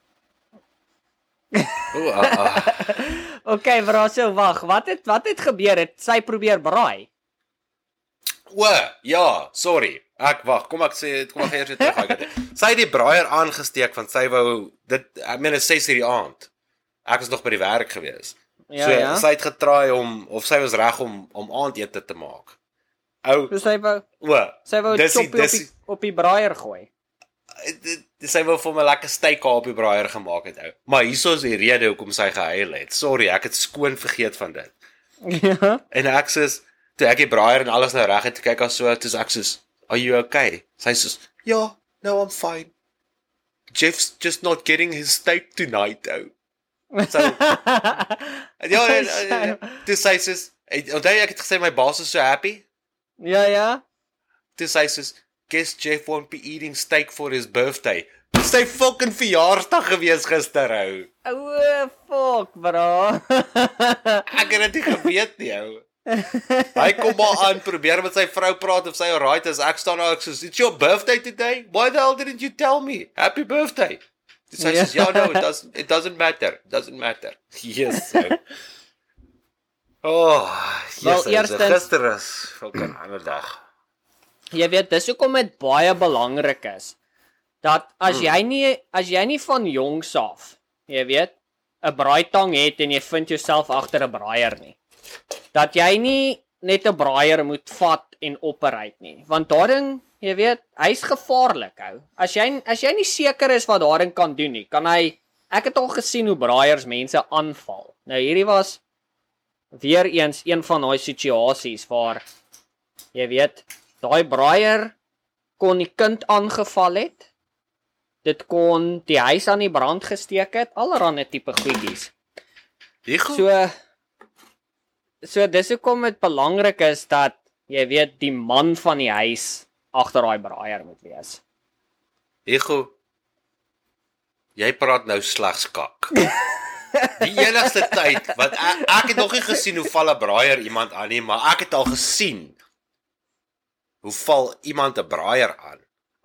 O, ah, ah. Okay, bro, so wag. Wat het wat het gebeur? Het sy probeer braai? O, ja, sorry. Ek wag, kom ek sê kom ek eers terug. Ek het- Sy het die braaier aangesteek van sy wou dit ek meen is 6:00 die aand. Ek was nog by die werk gewees. Ja, so ja. sy het getraai om of sy was reg om om aandete te maak. Ou, So sy wou o, sy wou dis choppie op dis die op die braaier gooi. Dit- sy wou vir my lekker steak op die braaier gemaak het ou. Maar hieso is die rede hoekom sy gehuil het. Sorry, ek het skoon vergeet van dit. Ja. En ek sê toe ek die braaier en alles nou reg het, kyk haar so, toe sê ek sê, "Are you okay?" Sy sê, "Ja, no, I'm fine. Jeff's just not getting his steak tonight though." So ja, en, toe sê sy, "Hey, "Onthou ek het gesê my baas is so happy?" ja, ja. Toe sê sy, "Guess Jeff won't be eating steak for his birthday." Dis sy fucking verjaarsdag gewees gister ou. O, fuck, bro. Ek het dit geweet nie ou. Hy kom maar aan probeer met sy vrou praat of sy alright is. Ek staan daar ek sê, "It's your birthday today. Why the hell didn't you tell me? Happy birthday." Dis sy sê, "Ja, no, it doesn't it doesn't matter. It doesn't matter." Yes. So. Oh, yes, eerstens- gister is fucking ander dag. Jy weet, dis hoekom dit baie belangrik is dat as jy nie as jy nie van jongs af, jy weet, 'n braaitang het en jy vind jouself agter 'n braaier nie. Dat jy nie net 'n braaier moet vat en operuit nie, want daarin, jy weet, hy's gevaarlik ou. As jy as jy nie seker is wat daarin kan doen nie, kan hy ek het al gesien hoe braaiers mense aanval. Nou hierdie was weer eens een van daai situasies waar jy weet, daai braaier kon die kind aangeval het. Dit kon die huis aan die brand gesteek het, allerlei tipe goedjies. Die goed. So so dis hoekom dit belangrik is dat jy weet die man van die huis agter daai braaier moet wees. Ego. Jy praat nou slegs kak. Die enigste tyd wat ek, ek het nog nie gesien hoe val 'n braaier iemand aan nie, maar ek het al gesien hoe val iemand 'n braaier aan.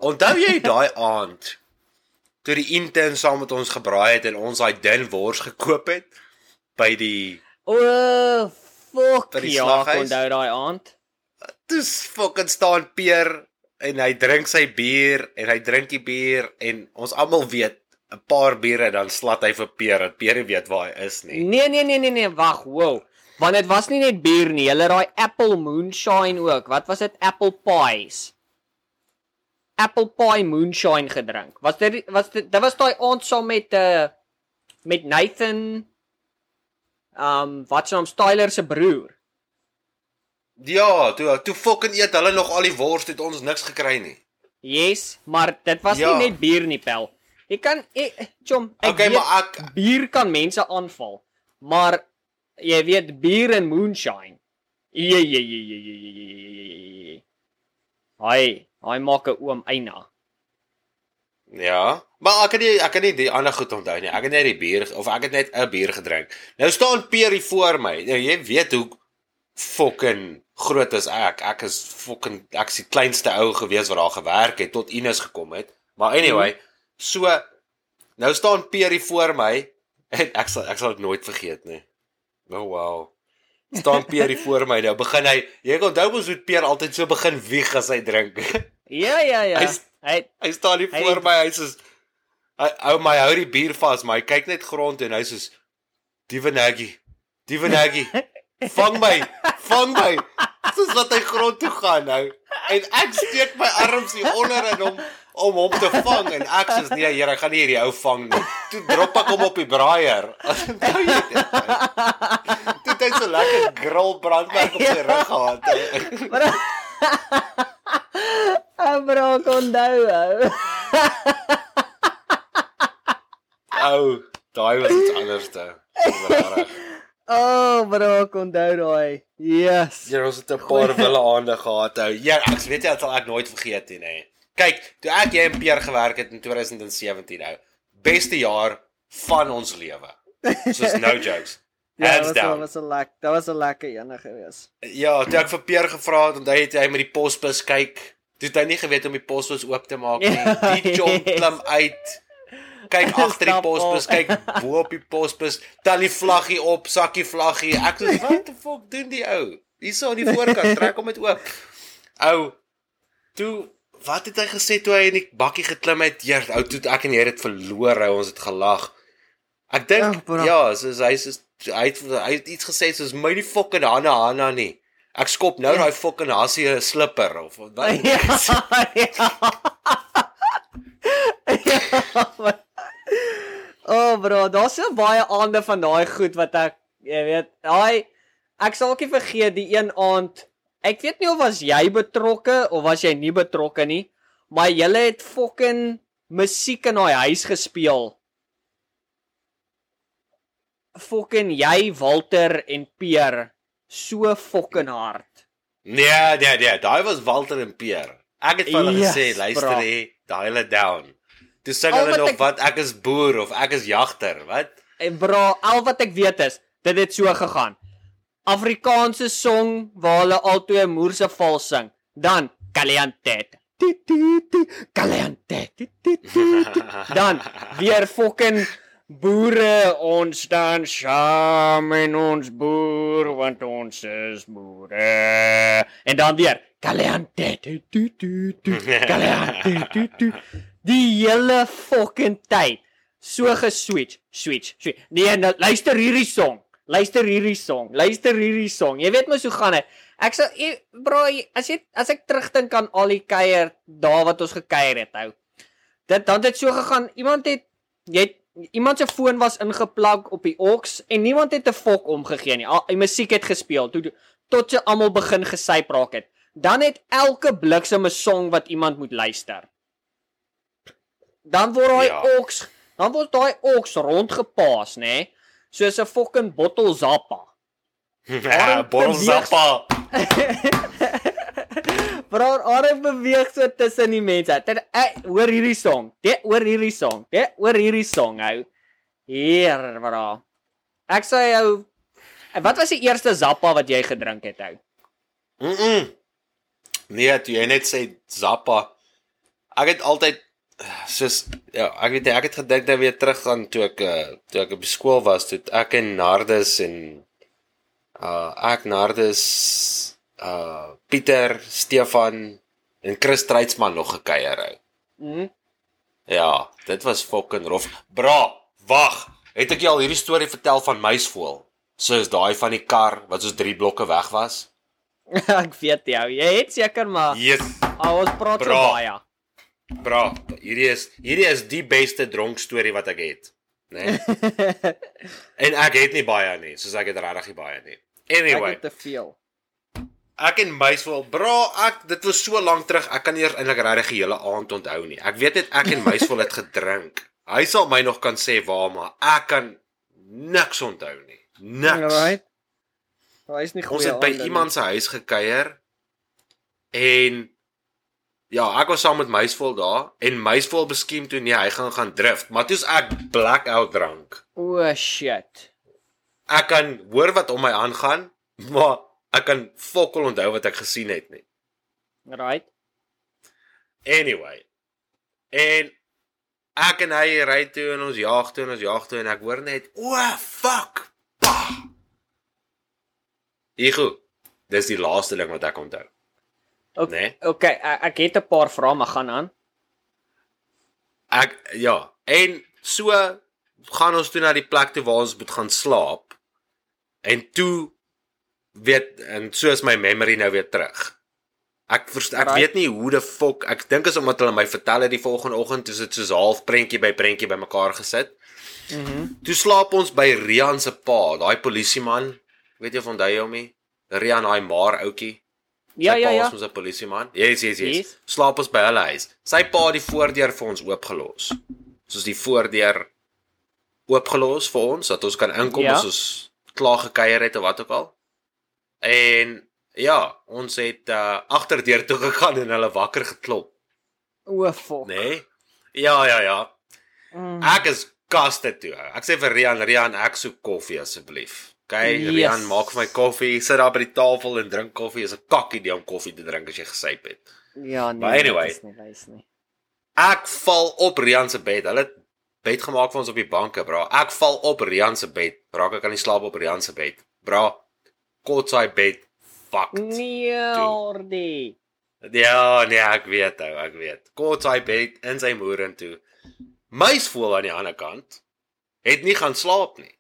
Onthou jy daai aand toe die intern saam met ons gebraai het en ons daai dun wors gekoop het by die O, oh, fuck ja, onthou daai aand. dis fucking staan Peer en hy drink sy bier en hy drink die bier en ons almal weet 'n paar biere dan slat hy vir Peer dat Peer nie weet waar hy is nie. Nee nee nee nee nee, wag, wow. Want dit was nie net bier nie, hulle daai apple moonshine ook. Wat was dit? Apple pies. Apple pie moonshine gedrink. Was dit was dit dit was daai aand saam met uh met Nathan um wat se naam Styler se broer. Ja, toe toe fucking eet hulle nog al die wors het ons niks gekry nie. Yes, maar dit was Ja. nie net bier nie, pel. Jy kan ek chom, ek Okay, weet maar ek bier kan mense aanval. Maar jy weet bier en moonshine. Jee jee jee jee jee jee jee. Hy, hy maak 'n oom eina. Ja, maar ek kan nie ek kan nie die ander goed onthou nie. Ek het net die bier of ek het net 'n bier gedrink. Nou staan Pierre voor my. Nou jy weet hoe fucking groot is ek. Ek is fucking ek is die kleinste ou gewees wat daar gewerk het tot Ines gekom het. Maar anyway, so nou staan Pierre voor my en ek sal ek sal dit nooit vergeet nie. Oh wow. Staan Peer hier voor my nou. Begin hy, jy onthou mos hoe Peer altyd so begin wieg as hy drink. Ja ja ja. Hy's- Hy Hy staan hier Hy- voor my, hy sê hy hou my hou die bier vas, maar hy kyk net grond en hy sê Dievenaggie. Dievenaggie. Vang my. Vang my. Soos wat hy grond toe gaan nou. En ek steek my arms hier onder in hom om hom te vang en ek sê nee, Here, ek gaan nie hierdie ou vang nie. Toe drop ek hom op die braaier. Nou jy dit. Toe het hy so lekker grill brandmerk op sy rug gehad. Maar Abra onthou. ou. Ou, daai was iets anders te. O, oh, bro, onthou daai. Yes. Ja, ons het 'n paar wille aande gehad. Ou. Ja, ek weet jy dit sal ek nooit vergeet nie, nê. Kyk, toe ek jy en Peer gewerk het in 2017 nou. Beste jaar van ons lewe. Soos no jokes. Ja, Hands dit was down. was 'n lek. Dit was 'n lekker ene gewees. Ja, toe ek vir Peer gevra het, onthou jy het hy met die posbus kyk. Toe het hy nie geweet om die posbus oop te maak nie. Die chomp yes. klim uit. Kyk agter die posbus, kyk bo op die posbus, tel die vlaggie op, sakkie vlaggie. Ek sê, "Wat die fuck doen die ou?" Hierso aan die voorkant, trek hom dit oop. Ou, toe wat het hy gesê toe hy in die bakkie geklim het? Ja, ou, toe ek en jy het verloor, ou, ons het gelag. Ek dink Ja, bro. ja, soos hy soos hy het, hy het iets gesê soos my die fucking Hanna Hanna nie. Ek skop nou daai fucking hassie 'n slipper of wat. ja. ja. Oh bro, daar's so baie aande van daai goed wat ek, jy weet, daai ek sal ook nie vergeet die een aand. Ek weet nie of was jy betrokke of was jy nie betrokke nie, maar julle het fucking musiek in daai huis gespeel. Fucking jy, Walter en Peer so fucking hard. Nee, nee, nee, daai was Walter en Peer. Ek het vir hulle Yes, gesê, luister hè, dial it down. Toe sing Al hulle nog ek- wat ek is boer of ek is jagter, wat? En bro, al wat ek weet is, dit het so gegaan. Afrikaanse song waar hulle albei moerse val sing. Dan Kaliantet. Kaliantet. Dan weer fucking boere ons staan saam en ons boer want ons is boere. En dan weer Kaliantet. Kaliantet. Die hele fucking tyd so geswitch, switch, switch. Nee, nou, luister hierdie song. Luister hierdie song. Luister hierdie song. Jy weet mos hoe gaan dit. Ek sê bro, as jy as ek terugdink aan al die kuier daar wat ons gekuier het, hou. Dit dan het so gegaan. Iemand het jy het iemand se foon was ingeplug op die aux en niemand het 'n fok omgegee nie. Al die musiek het gespeel toe tot jy almal begin gesyp raak het. Dan het elke bliksem 'n song wat iemand moet luister. Dan word daai Ja. aux, dan word daai aux rondgepaas, nê? Nee? Soos 'n fucking bottel Zappa. Ja, Bottle Zappa. Bro, Arif beweeg so tussen die mense. Ter, eh, hoor hierdie song. Dit hoor hierdie song. Dit hoor hierdie song hou. Hier, bro. Ek sê jou Wat was die eerste Zappa wat jy gedrink het hou? Mm. -mm. Nee, toe jy net sê Zappa. Ek het altyd soos ja, ek weet ek het gedink dat weer terug gaan toe ek uh, toe ek op skool was, toe ek en Nardus en uh ek Nardus uh Pieter, Stefan en Chris Treitsman nog gekuier hou. Mhm. Ja, dit was fucking rof. Bra, wag. Het ek jou al hierdie storie vertel van muisvoël? Soos daai van die kar wat soos 3 blokke weg was? ek weet jou. Jy het seker maar. Yes. Oh, ons praat so Bra. baie. Bra, hierdie is hierdie is die beste dronk storie wat ek het, né? Nee? en ek het nie baie nie, soos ek het regtig nie baie nie. Ek Anyway, het te veel. ek en Muisvol, bra, ek dit was so lank terug, ek kan nie eers eintlik regtig die hele aand onthou nie. Ek weet net ek en Muisvol het gedrink. Hy sal my nog kan sê waar, maar ek kan niks onthou nie. Niks. Alright. Hy is nie goed. Ons het by iemand se huis gekuier en ja, ek was saam met Muisvol daar en Muisvol beskiem toe nee, hy gaan gaan drift, maar toe's ek blackout drank. O oh, shit. Ek kan hoor wat om my aangaan, maar ek kan fokol onthou wat ek gesien het nie. Right. Anyway. En ek en hy ry toe en ons jag toe en ons jag toe en ek hoor net, "O, oh, fuck." Bah. Ego. Dis die laaste ding wat ek onthou. Ok, Nee. okay, ek, ek het 'n paar vrae, maar gaan aan. Ek ja, en so gaan ons toe na die plek toe waar ons moet gaan slaap. En toe weet en so is my memory nou weer terug. Ek verst, ek Right. weet nie hoe die fok, ek dink is omdat hulle my vertel het die volgende oggend, toe sit so half prentjie by prentjie bymekaar gesit. Mhm. Mm Toe slaap ons by Rian se pa, daai polisieman. Weet jy of onthou hom nie? Rian, daai maar ouetjie. Ja, Sy ja, pa ja. is ons 'n polisieman. Yes, yes, yes, Yes. Slaap ons by hulle huis. Sy pa het die voordeur vir ons oopgelos. Soos die voordeur oopgelos vir ons dat ons kan inkom Ja. as ons klaar gekuier het of wat ook al. En ja, ons het uh, agterdeur toe gegaan en hulle wakker geklop, O nê? Nee? Ja, ja, ja. Mm. Ek is kaste toe. Ek sê vir Rian, Rian, ek soek koffie asseblief. Okay, Yes. Rian, maak vir my koffie. Sit daar by die tafel en drink koffie. Is 'n kakkie idee om koffie te drink as jy gesyp het. Ja, nee. But anyway. dit is nie wys nie. Ek val op Rian se bed. Hulle het bed gemaak vir ons op die banke, bra. Ek val op Rian se bed. Raak ek aan die slaap op Rian se bed. Bra, kotsai bed. Fuck. Nee, ordi. Ja, nee, ek weet ou, ek weet. Kotsai bed in sy moer toe. Muisvoel aan die ander kant het nie gaan slaap nie.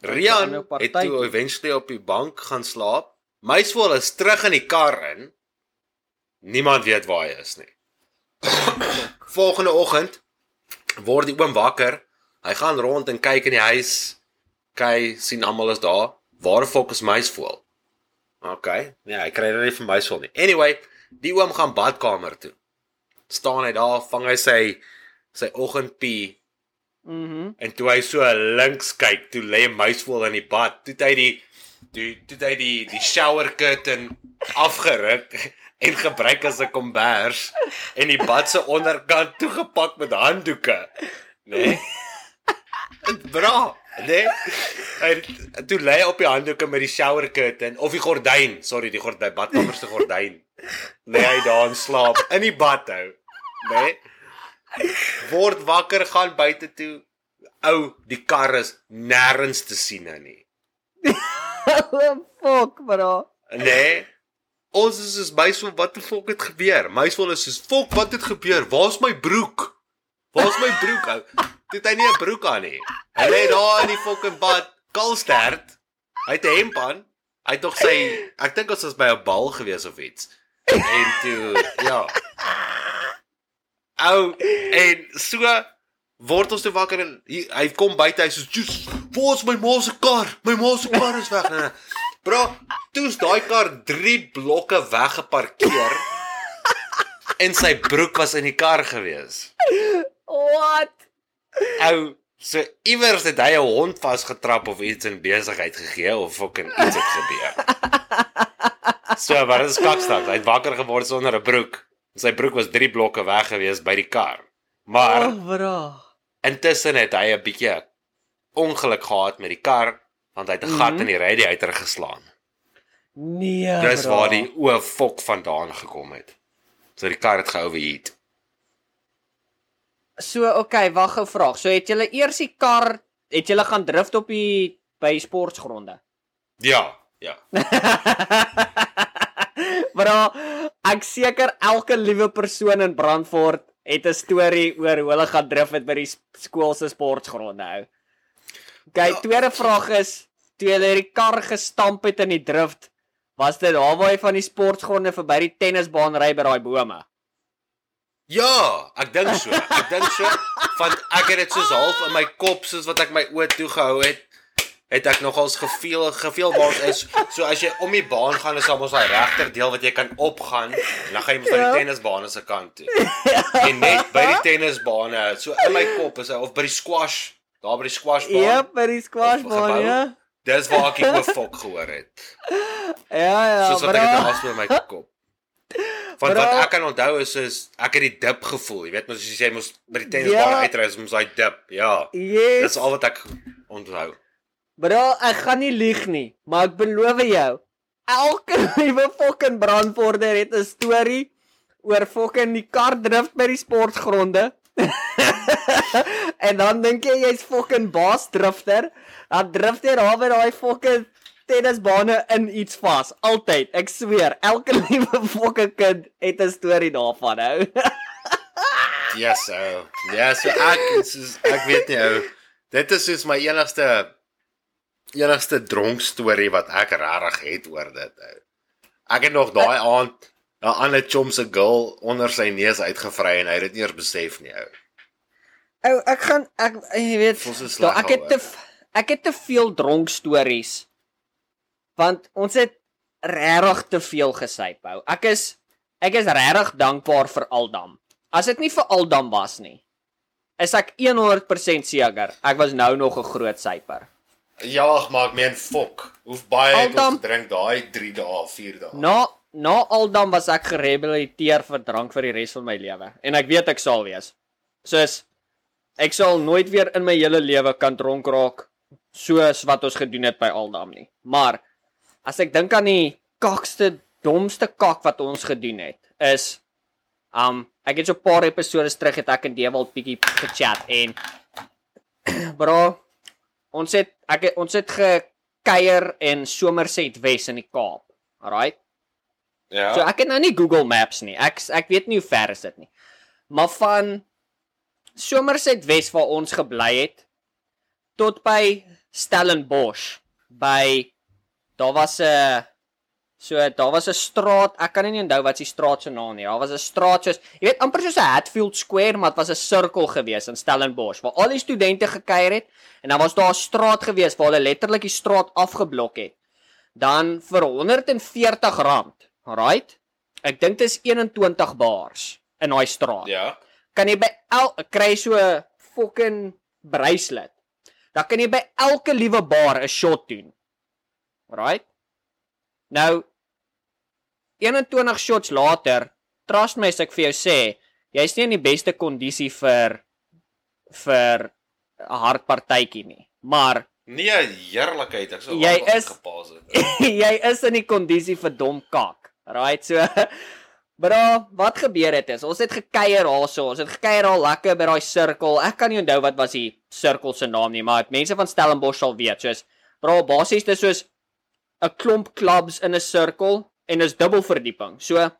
Rian nou het toe eventually op die bank gaan slaap. Muisvoel is terug in die kar in. Niemand weet waar hy is nie. Volgende oggend word die oom wakker. Hy gaan rond en kyk in die huis. Kyk, sien almal is daar. Waar fok is muisvoel? OK. Nee, hy kry dit nie vir muisvoel nie. Anyway, die oom gaan badkamer toe. Staan hy daar, vang hy sy sy oggendpie Mhm. En toe hy so links kyk, toe lê 'n muisvoël in die bad. Toe het hy die toe toe het hy die die shower curtain afgeruk en gebruik as 'n kombers en die bad se onderkant toegepak met handdoeke. Né? Nee? Bra, Nee. Hy toe lê op die handdoeke met die shower curtain of die gordyn, sorry, die gordyn, badkamer se gordyn. Lê hy daar en slaap in die bad hou. Nee. Word wakker gaan buite toe. Ou, die kar is nêrens te sien nou nie. Fuck, bro. Nee. Ons is soos meisel, wat die fok het gebeur? Meisel is soos fok, wat het gebeur? Waar's my broek? Waar's my broek? ou? Dit hy nie 'n broek aan nie. Hy lê daar in die fucking bad, kalstert. Hy het 'n hemp aan. Hy het tog sy ek dink ons was by 'n bal gewees of iets. En toe ja. Ou en so word ons toe wakker en hy, hy kom buite hy sê "Jesus, waar's my ma se kar? My ma se kar is weg." Nee, nee. Bro, toe's daai kar 3 blokke weggeparkeer. en sy broek was in die kar gewees. What? Ou, so iewers het hy 'n hond vasgetrap of iets in besigheid gegee of fucking iets het gebeur. So, wat is kakstak? Hy het wakker geword sonder 'n broek. Sy broek was 3 blokke weg gewees by die kar. Maar Oh, bro. intussen het hy 'n bietjie ongeluk gehad met die kar want hy het 'n gat Mhm. in die radiator geslaan. Nee, Dis bro. waar die oë fok vandaan gekom het. So die kar het geoverheat. So, okay, wag gou vraag. So het julle eers die kar, het julle gaan drift op die by sportgronde? Ja, ja. Bro, ek seker elke liewe persoon in Brandfort het 'n storie oor hoe hulle gaan drif het by die skool se sportgronde hou. Okay, Ja. tweede vraag is, toe hulle die kar gestamp het in die drift, was dit daar waar jy van die sportgronde verby die tennisbaan ry by daai bome? Ja, ek dink so. Ek dink so want ek het dit soos half in my kop soos wat ek my oë toegehou het, het ek nogals geveel geveel waar ons is. So as jy om die baan gaan, is daar mos daai regter deel wat jy kan opgaan en dan gaan jy mos na Ja. die tennisbane se kant toe. En net by die tennisbane, so in my kop is hy of by die squash, daar by die squashbaan. Ja, by die squashbaan, ja. Dis waar ek die oë fok gehoor het. Ja, ja, Soos wat ek dit bro. naas in my kop. Want Bro. wat ek kan onthou is is ek het die dip gevoel. Jy weet mos as jy mos by die tennisbaan Ja. uitry, is mos daai dip. Ja. Yes. Dis al wat ek onthou. Bro, ek gaan nie lieg nie, maar ek beloof jou, elke liewe fucking brandvorder het 'n storie oor fucking die kar drift by die sportgronde. en dan dink jy jy's fucking baas drifter, dan drift jy daar by daai fucking tennisbane in iets vas. Altyd, ek sweer, elke liewe fucking kind het 'n storie daarvan, hou. Yes, ou. Ja, so ek soos ek weet nie ou. Dit is soos my enigste enigste dronk storie wat ek regtig het oor dit ou. Ek het nog daai aand 'n ander chom se girl onder sy neus uitgevry en hy het dit nie eens besef nie ou. Ou, ek gaan ek jy weet, da, sleg ek het te ek het te veel dronk stories. Want ons het regtig te veel gesyp hou. Ek is ek is regtig dankbaar vir Aldam. As dit nie vir Aldam was nie, is ek 100% seker ek was nou nog 'n groot syper. Ja, maar ek meen fok. Hoe baie het Aldam- ons gedrink daai 3 dae, 4 dae? Na na Aldam was ek gerehabiliteer vir drank vir die res van my lewe en ek weet ek sal wees. Soos ek sal nooit weer in my hele lewe kan dronk raak soos wat ons gedoen het by Aldam nie. Maar as ek dink aan die kakste domste kak wat ons gedoen het is um ek het so 'n paar episode terug het ek en Dewald bietjie gechat en bro ons het ek ons het gekuier in Somerset Wes in die Kaap. Alright. Ja. So ek het nou nie Google Maps nie. Ek ek weet nie hoe ver is dit nie. Maar van Somerset Wes waar ons gebly het tot by Stellenbosch by daar was 'n so daar was 'n straat, ek kan nie onthou wat die straat se naam nie. Daar was 'n straat soos jy weet amper soos 'n Hatfield Square, maar dit was 'n sirkel gewees in Stellenbosch waar al die studente gekuier het en dan was daar 'n straat gewees waar hulle letterlik die straat afgeblok het. Dan vir R140 Alright. Ek dink dit is 21 bars in daai straat. Ja. Kan jy by el kry so 'n fucking bracelet. Dan kan jy by elke liewe bar 'n shot doen. Alright. Nou 21 shots later, trust my as ek vir jou sê, jy's nie in die beste kondisie vir vir 'n hardpartytjie nie. Maar Nee, heerlikheid. Ek sou Jy is- gepaas het. jy is in die kondisie vir dom kak. Right so. Bra, wat gebeur het is, ons het gekuier daarso, ons het gekuier al lekker by daai sirkel. Ek kan nie onthou wat was die sirkel se naam nie, maar mense van Stellenbosch sal weet. Soos bra, basies dis soos 'n klomp clubs in 'n sirkel en is dubbel verdieping. So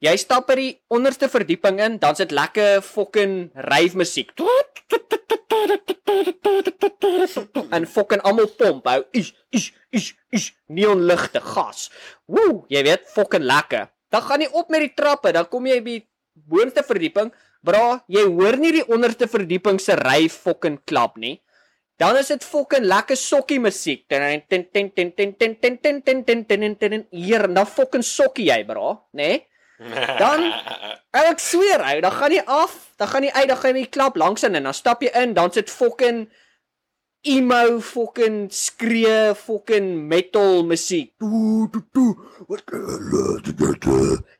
jy stap by die onderste verdieping in, dan sit lekker fucking rave musiek. En fucking almal pomp hou. Is is is is neonligte gas. Woe, jy weet fucking lekker. Dan gaan jy op met die trappe, dan kom jy by boonste verdieping. Bra, jy hoor nie die onderste verdieping se ry fucking klap nie. Dan is dit fucking lekker sokkie musiek. Ten ten ten ten ten ten ten ten ten ten ten ten hier, dan fucking sokkie jy, bra, né? Dan ek sweer ou, dan gaan jy af, dan gaan jy uit, dan gaan jy klap langs in en dan stap jy in, dan sit fucking emo fucking skree fucking metal musiek.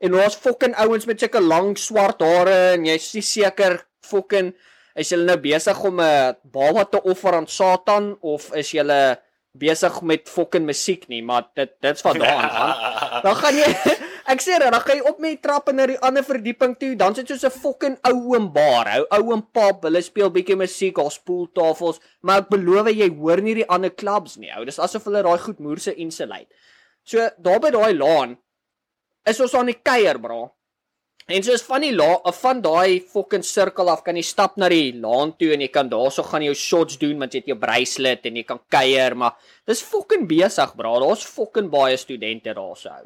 En ons fucking ouens met sulke lang swart hare en jy's nie seker fucking is julle nou besig om 'n baba te offer aan Satan of is julle besig met fucking musiek nie, maar dit dit's vandaan gaan. Dan gaan jy ek sê dan gaan jy op met die trappe na die ander verdieping toe, dan sit soos 'n fucking ou oom bar, ou ou oom pap, hulle speel bietjie musiek, daar spoeltafels, maar ek beloof jy hoor nie die ander clubs nie, ou. Dis asof hulle daai goed moerse insulate. So daar by daai laan is ons aan die kuier, bra. En soos van die la van daai fucking sirkel af kan jy stap na die laan toe en jy kan daarso gaan jou shots doen want jy het jou bracelet en jy kan kuier, maar dis fucking besig, bra. Daar's fucking baie studente daarso.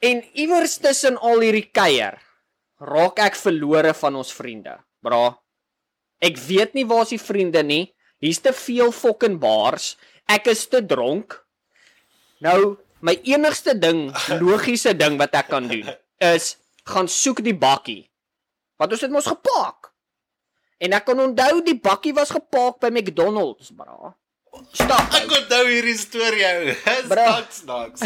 En iewers tussen al hierdie kuier raak ek verlore van ons vriende. Bra. Ek weet nie waar's die vriende nie. Hier's te veel fucking bars. Ek is te dronk. Nou, my enigste ding, logiese ding wat ek kan doen is gaan soek die bakkie. Want ons het mos gepak. En ek kan onthou die bakkie was gepark by McDonald's, bra. Stap. Ek onthou hierdie storie ou. Bro. Staks naks.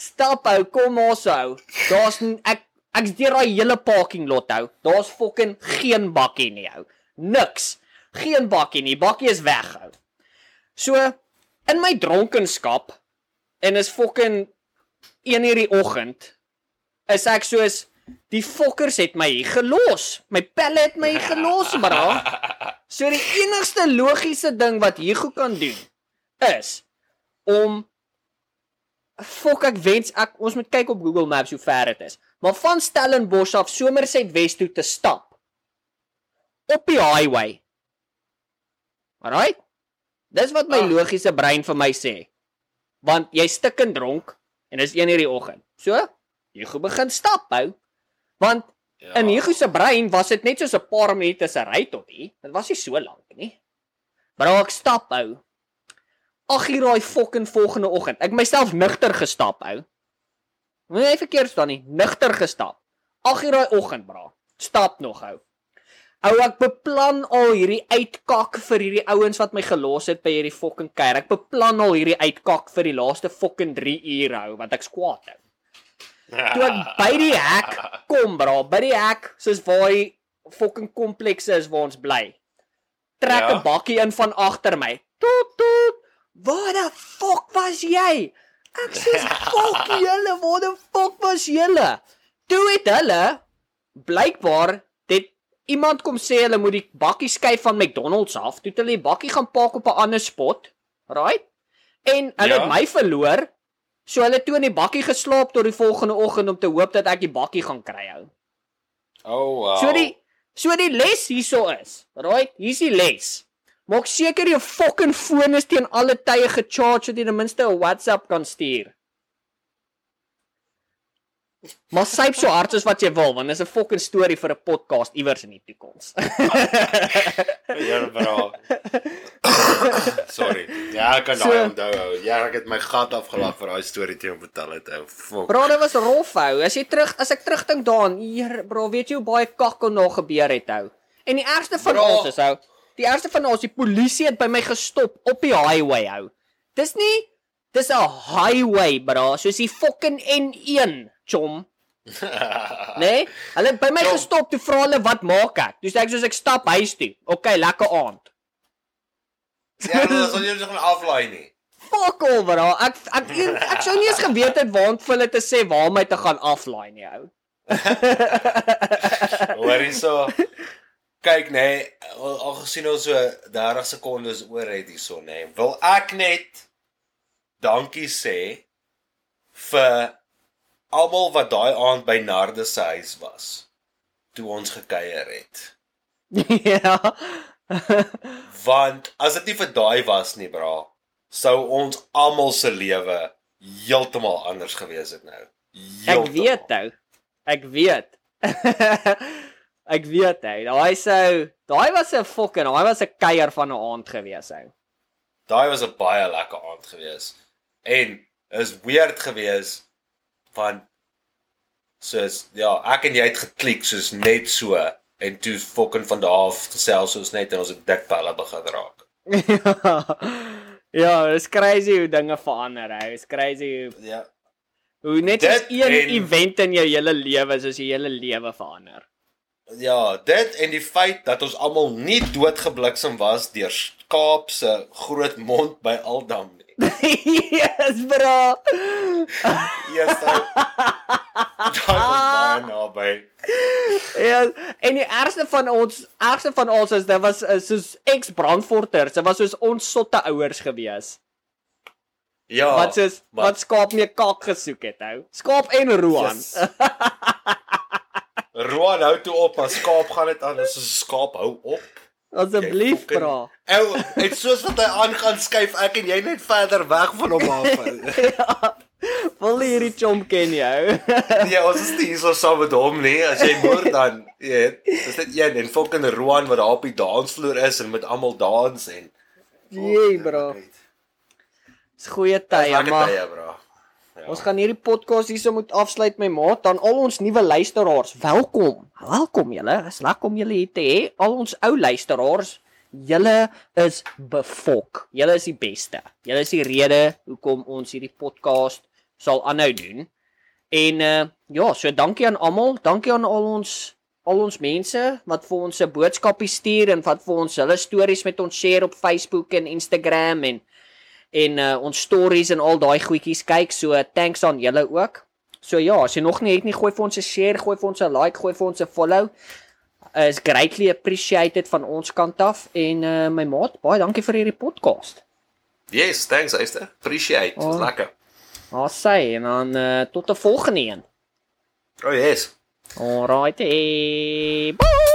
Stap ou, kom ons ou. Daar's ek ek's deur daai hele parking lot ou. Daar's fucking geen bakkie nie ou. Niks. Geen bakkie nie. Bakkie is weg ou. So in my dronkenskap en is fucking 1 uur die oggend is ek soos die fokkers het my hier gelos. My pelle het my hier gelos, bra. So die enigste logiese ding wat Hugo kan doen is om fok ek wens ek ons moet kyk op Google Maps hoe ver dit is. Maar van Stellenbosch af Somerset Wes toe te stap op die highway. Alright? Dis wat my Ah. logiese brein vir my sê. Want jy stikken dronk en dis 1 uur die oggend. So, jy gaan begin stap hou. Want Ja. In Hugo se brein was dit net soos 'n paar minute se ry tot hier. Dit was nie so lank nie. Maar ek stap ou. 8 uur daai fucking volgende oggend. Ek het myself nugter gestap ou. Moenie jy verkeerd staan nie, nugter gestap. 8 uur daai oggend, bra. Stap nog ou. Ou ek beplan al hierdie uitkak vir hierdie ouens wat my gelos het by hierdie fucking kuier. Ek beplan al hierdie uitkak vir die laaste fucking 3 ure hou want ek skwaad ou. Toe ek by die hek kom, bra, by die hek, soos waar die fucking komplekse is waar ons bly. Trek 'n Ja. bakkie in van agter my. Toet toet. Waar die fuck was jy? Ek sê fuck julle, waar die fuck was julle? Toe het hulle blykbaar dit iemand kom sê hulle moet die bakkie skuif van McDonald's af. Toe het hulle die bakkie gaan park op 'n ander spot. Right? En hulle Ja. het my verloor. So hulle toe in die bakkie geslaap tot die volgende oggend om te hoop dat ek die bakkie gaan kry hou. Oh wow. So die so die les hierso is. Right? Hier's die les. Maak seker jou fucking foon is teen alle tye gecharge sodat jy ten minste 'n WhatsApp kan stuur. Maar syp so hard as wat jy wil want dis 'n fucking storie vir 'n podcast iewers in die toekoms. Ja, bro. Ek kan So- daai onthou. ou. Ja, ek het my gat afgelag vir daai storie toe om vertel het. ou. Fuck. Bro, dit was rof hou. As jy terug as ek terugdink daaraan, hier bro, weet jy hoe baie kakkel nog gebeur het hou. En die ergste van Bro. alles is hou, die ergste van alles, die polisie het by my gestop op die highway hou. Dis nie dis 'n highway, bro, soos die fucking N1, chom. Nee, hulle het by my Chom. gestop toe vra hulle wat maak ek. Toe sê ek soos ek stap huis toe. Okay, lekker aand. Ja, sal jy nog aflaai nie. Fuck all, bro. Ek ek ek, ek sou nie eens geweet het waar om vir hulle te sê waar my te gaan aflaai nie, ou. Hoor hierso. Kyk nê, nee, al, gesien ons so 30 sekondes oor het hierso nê. Nee, wil ek net dankie sê vir almal wat daai aand by Narde se huis was toe ons gekuier het. ja. Want as dit nie vir daai was nie, bra, sou ons almal se lewe heeltemal anders gewees het nou. Ek weet ou. Ek weet. ek weet hy. Daai sou, daai was 'n fucking, daai was 'n kuier van 'n aand gewees ou. Daai was 'n baie lekker aand gewees. En is weird gewees van soos ja, ek en jy het geklik soos net so en toe fucking van daar af gesels soos net en ons het dik pelle begin raak. ja, it's crazy hoe dinge verander hy. It's crazy hoe Ja. hoe net Dit is een en- event in jou hele lewe soos jou hele lewe verander. Ja, dit en die feit dat ons almal nie doodgebliksem was deur skaap se groot mond by Aldam nie. yes, bro. Eers dan Daai was baie naby. Ja, en die ergste van ons, ergste van ons is dit was soos ex-brandforters. Dit was soos ons sotte ouers gewees. Ja. wat soos maar- wat skaap mee kak gesoek het, ou. Skaap en Roan. Yes. Roan hou toe op, maar skaap gaan dit aan. 'n skaap hou op. Asseblief, bra. Ou, en soos wat hy aangaan skuif ek en jy net verder weg van hom af. Wil jy hierdie chomp ken jou? ja, ons is nie hier saam met hom nie. As jy moer dan, jy weet, dis net een en fucking Roan wat daar op die dansvloer is en met almal dans en Jee, bro. Dis goeie tye, maar tye, bro. Ja. ons gaan hierdie podcast hierso moet afsluit my maat. Dan al ons nuwe luisteraars, welkom. Welkom julle. Is lekker om julle hier te hê. Al ons ou luisteraars, julle is befok. Julle is die beste. Julle is die rede hoekom ons hierdie podcast sal aanhou doen. En uh ja, so dankie aan almal. Dankie aan al ons al ons mense wat vir ons 'n boodskapie stuur en wat vir ons hulle stories met ons share op Facebook en Instagram en en uh, ons stories en al daai goedjies kyk. So thanks aan julle ook. So ja, as jy nog nie het nie, gooi vir ons 'n share, gooi vir ons 'n like, gooi vir ons 'n follow. Uh, is greatly appreciated van ons kant af en uh, my maat, baie dankie vir hierdie podcast. Yes, thanks, Esther. Appreciate. Dit was Oh. lekker. Sê en dan uh, tot 'n volgende een. Oh yes. Alright. Bye.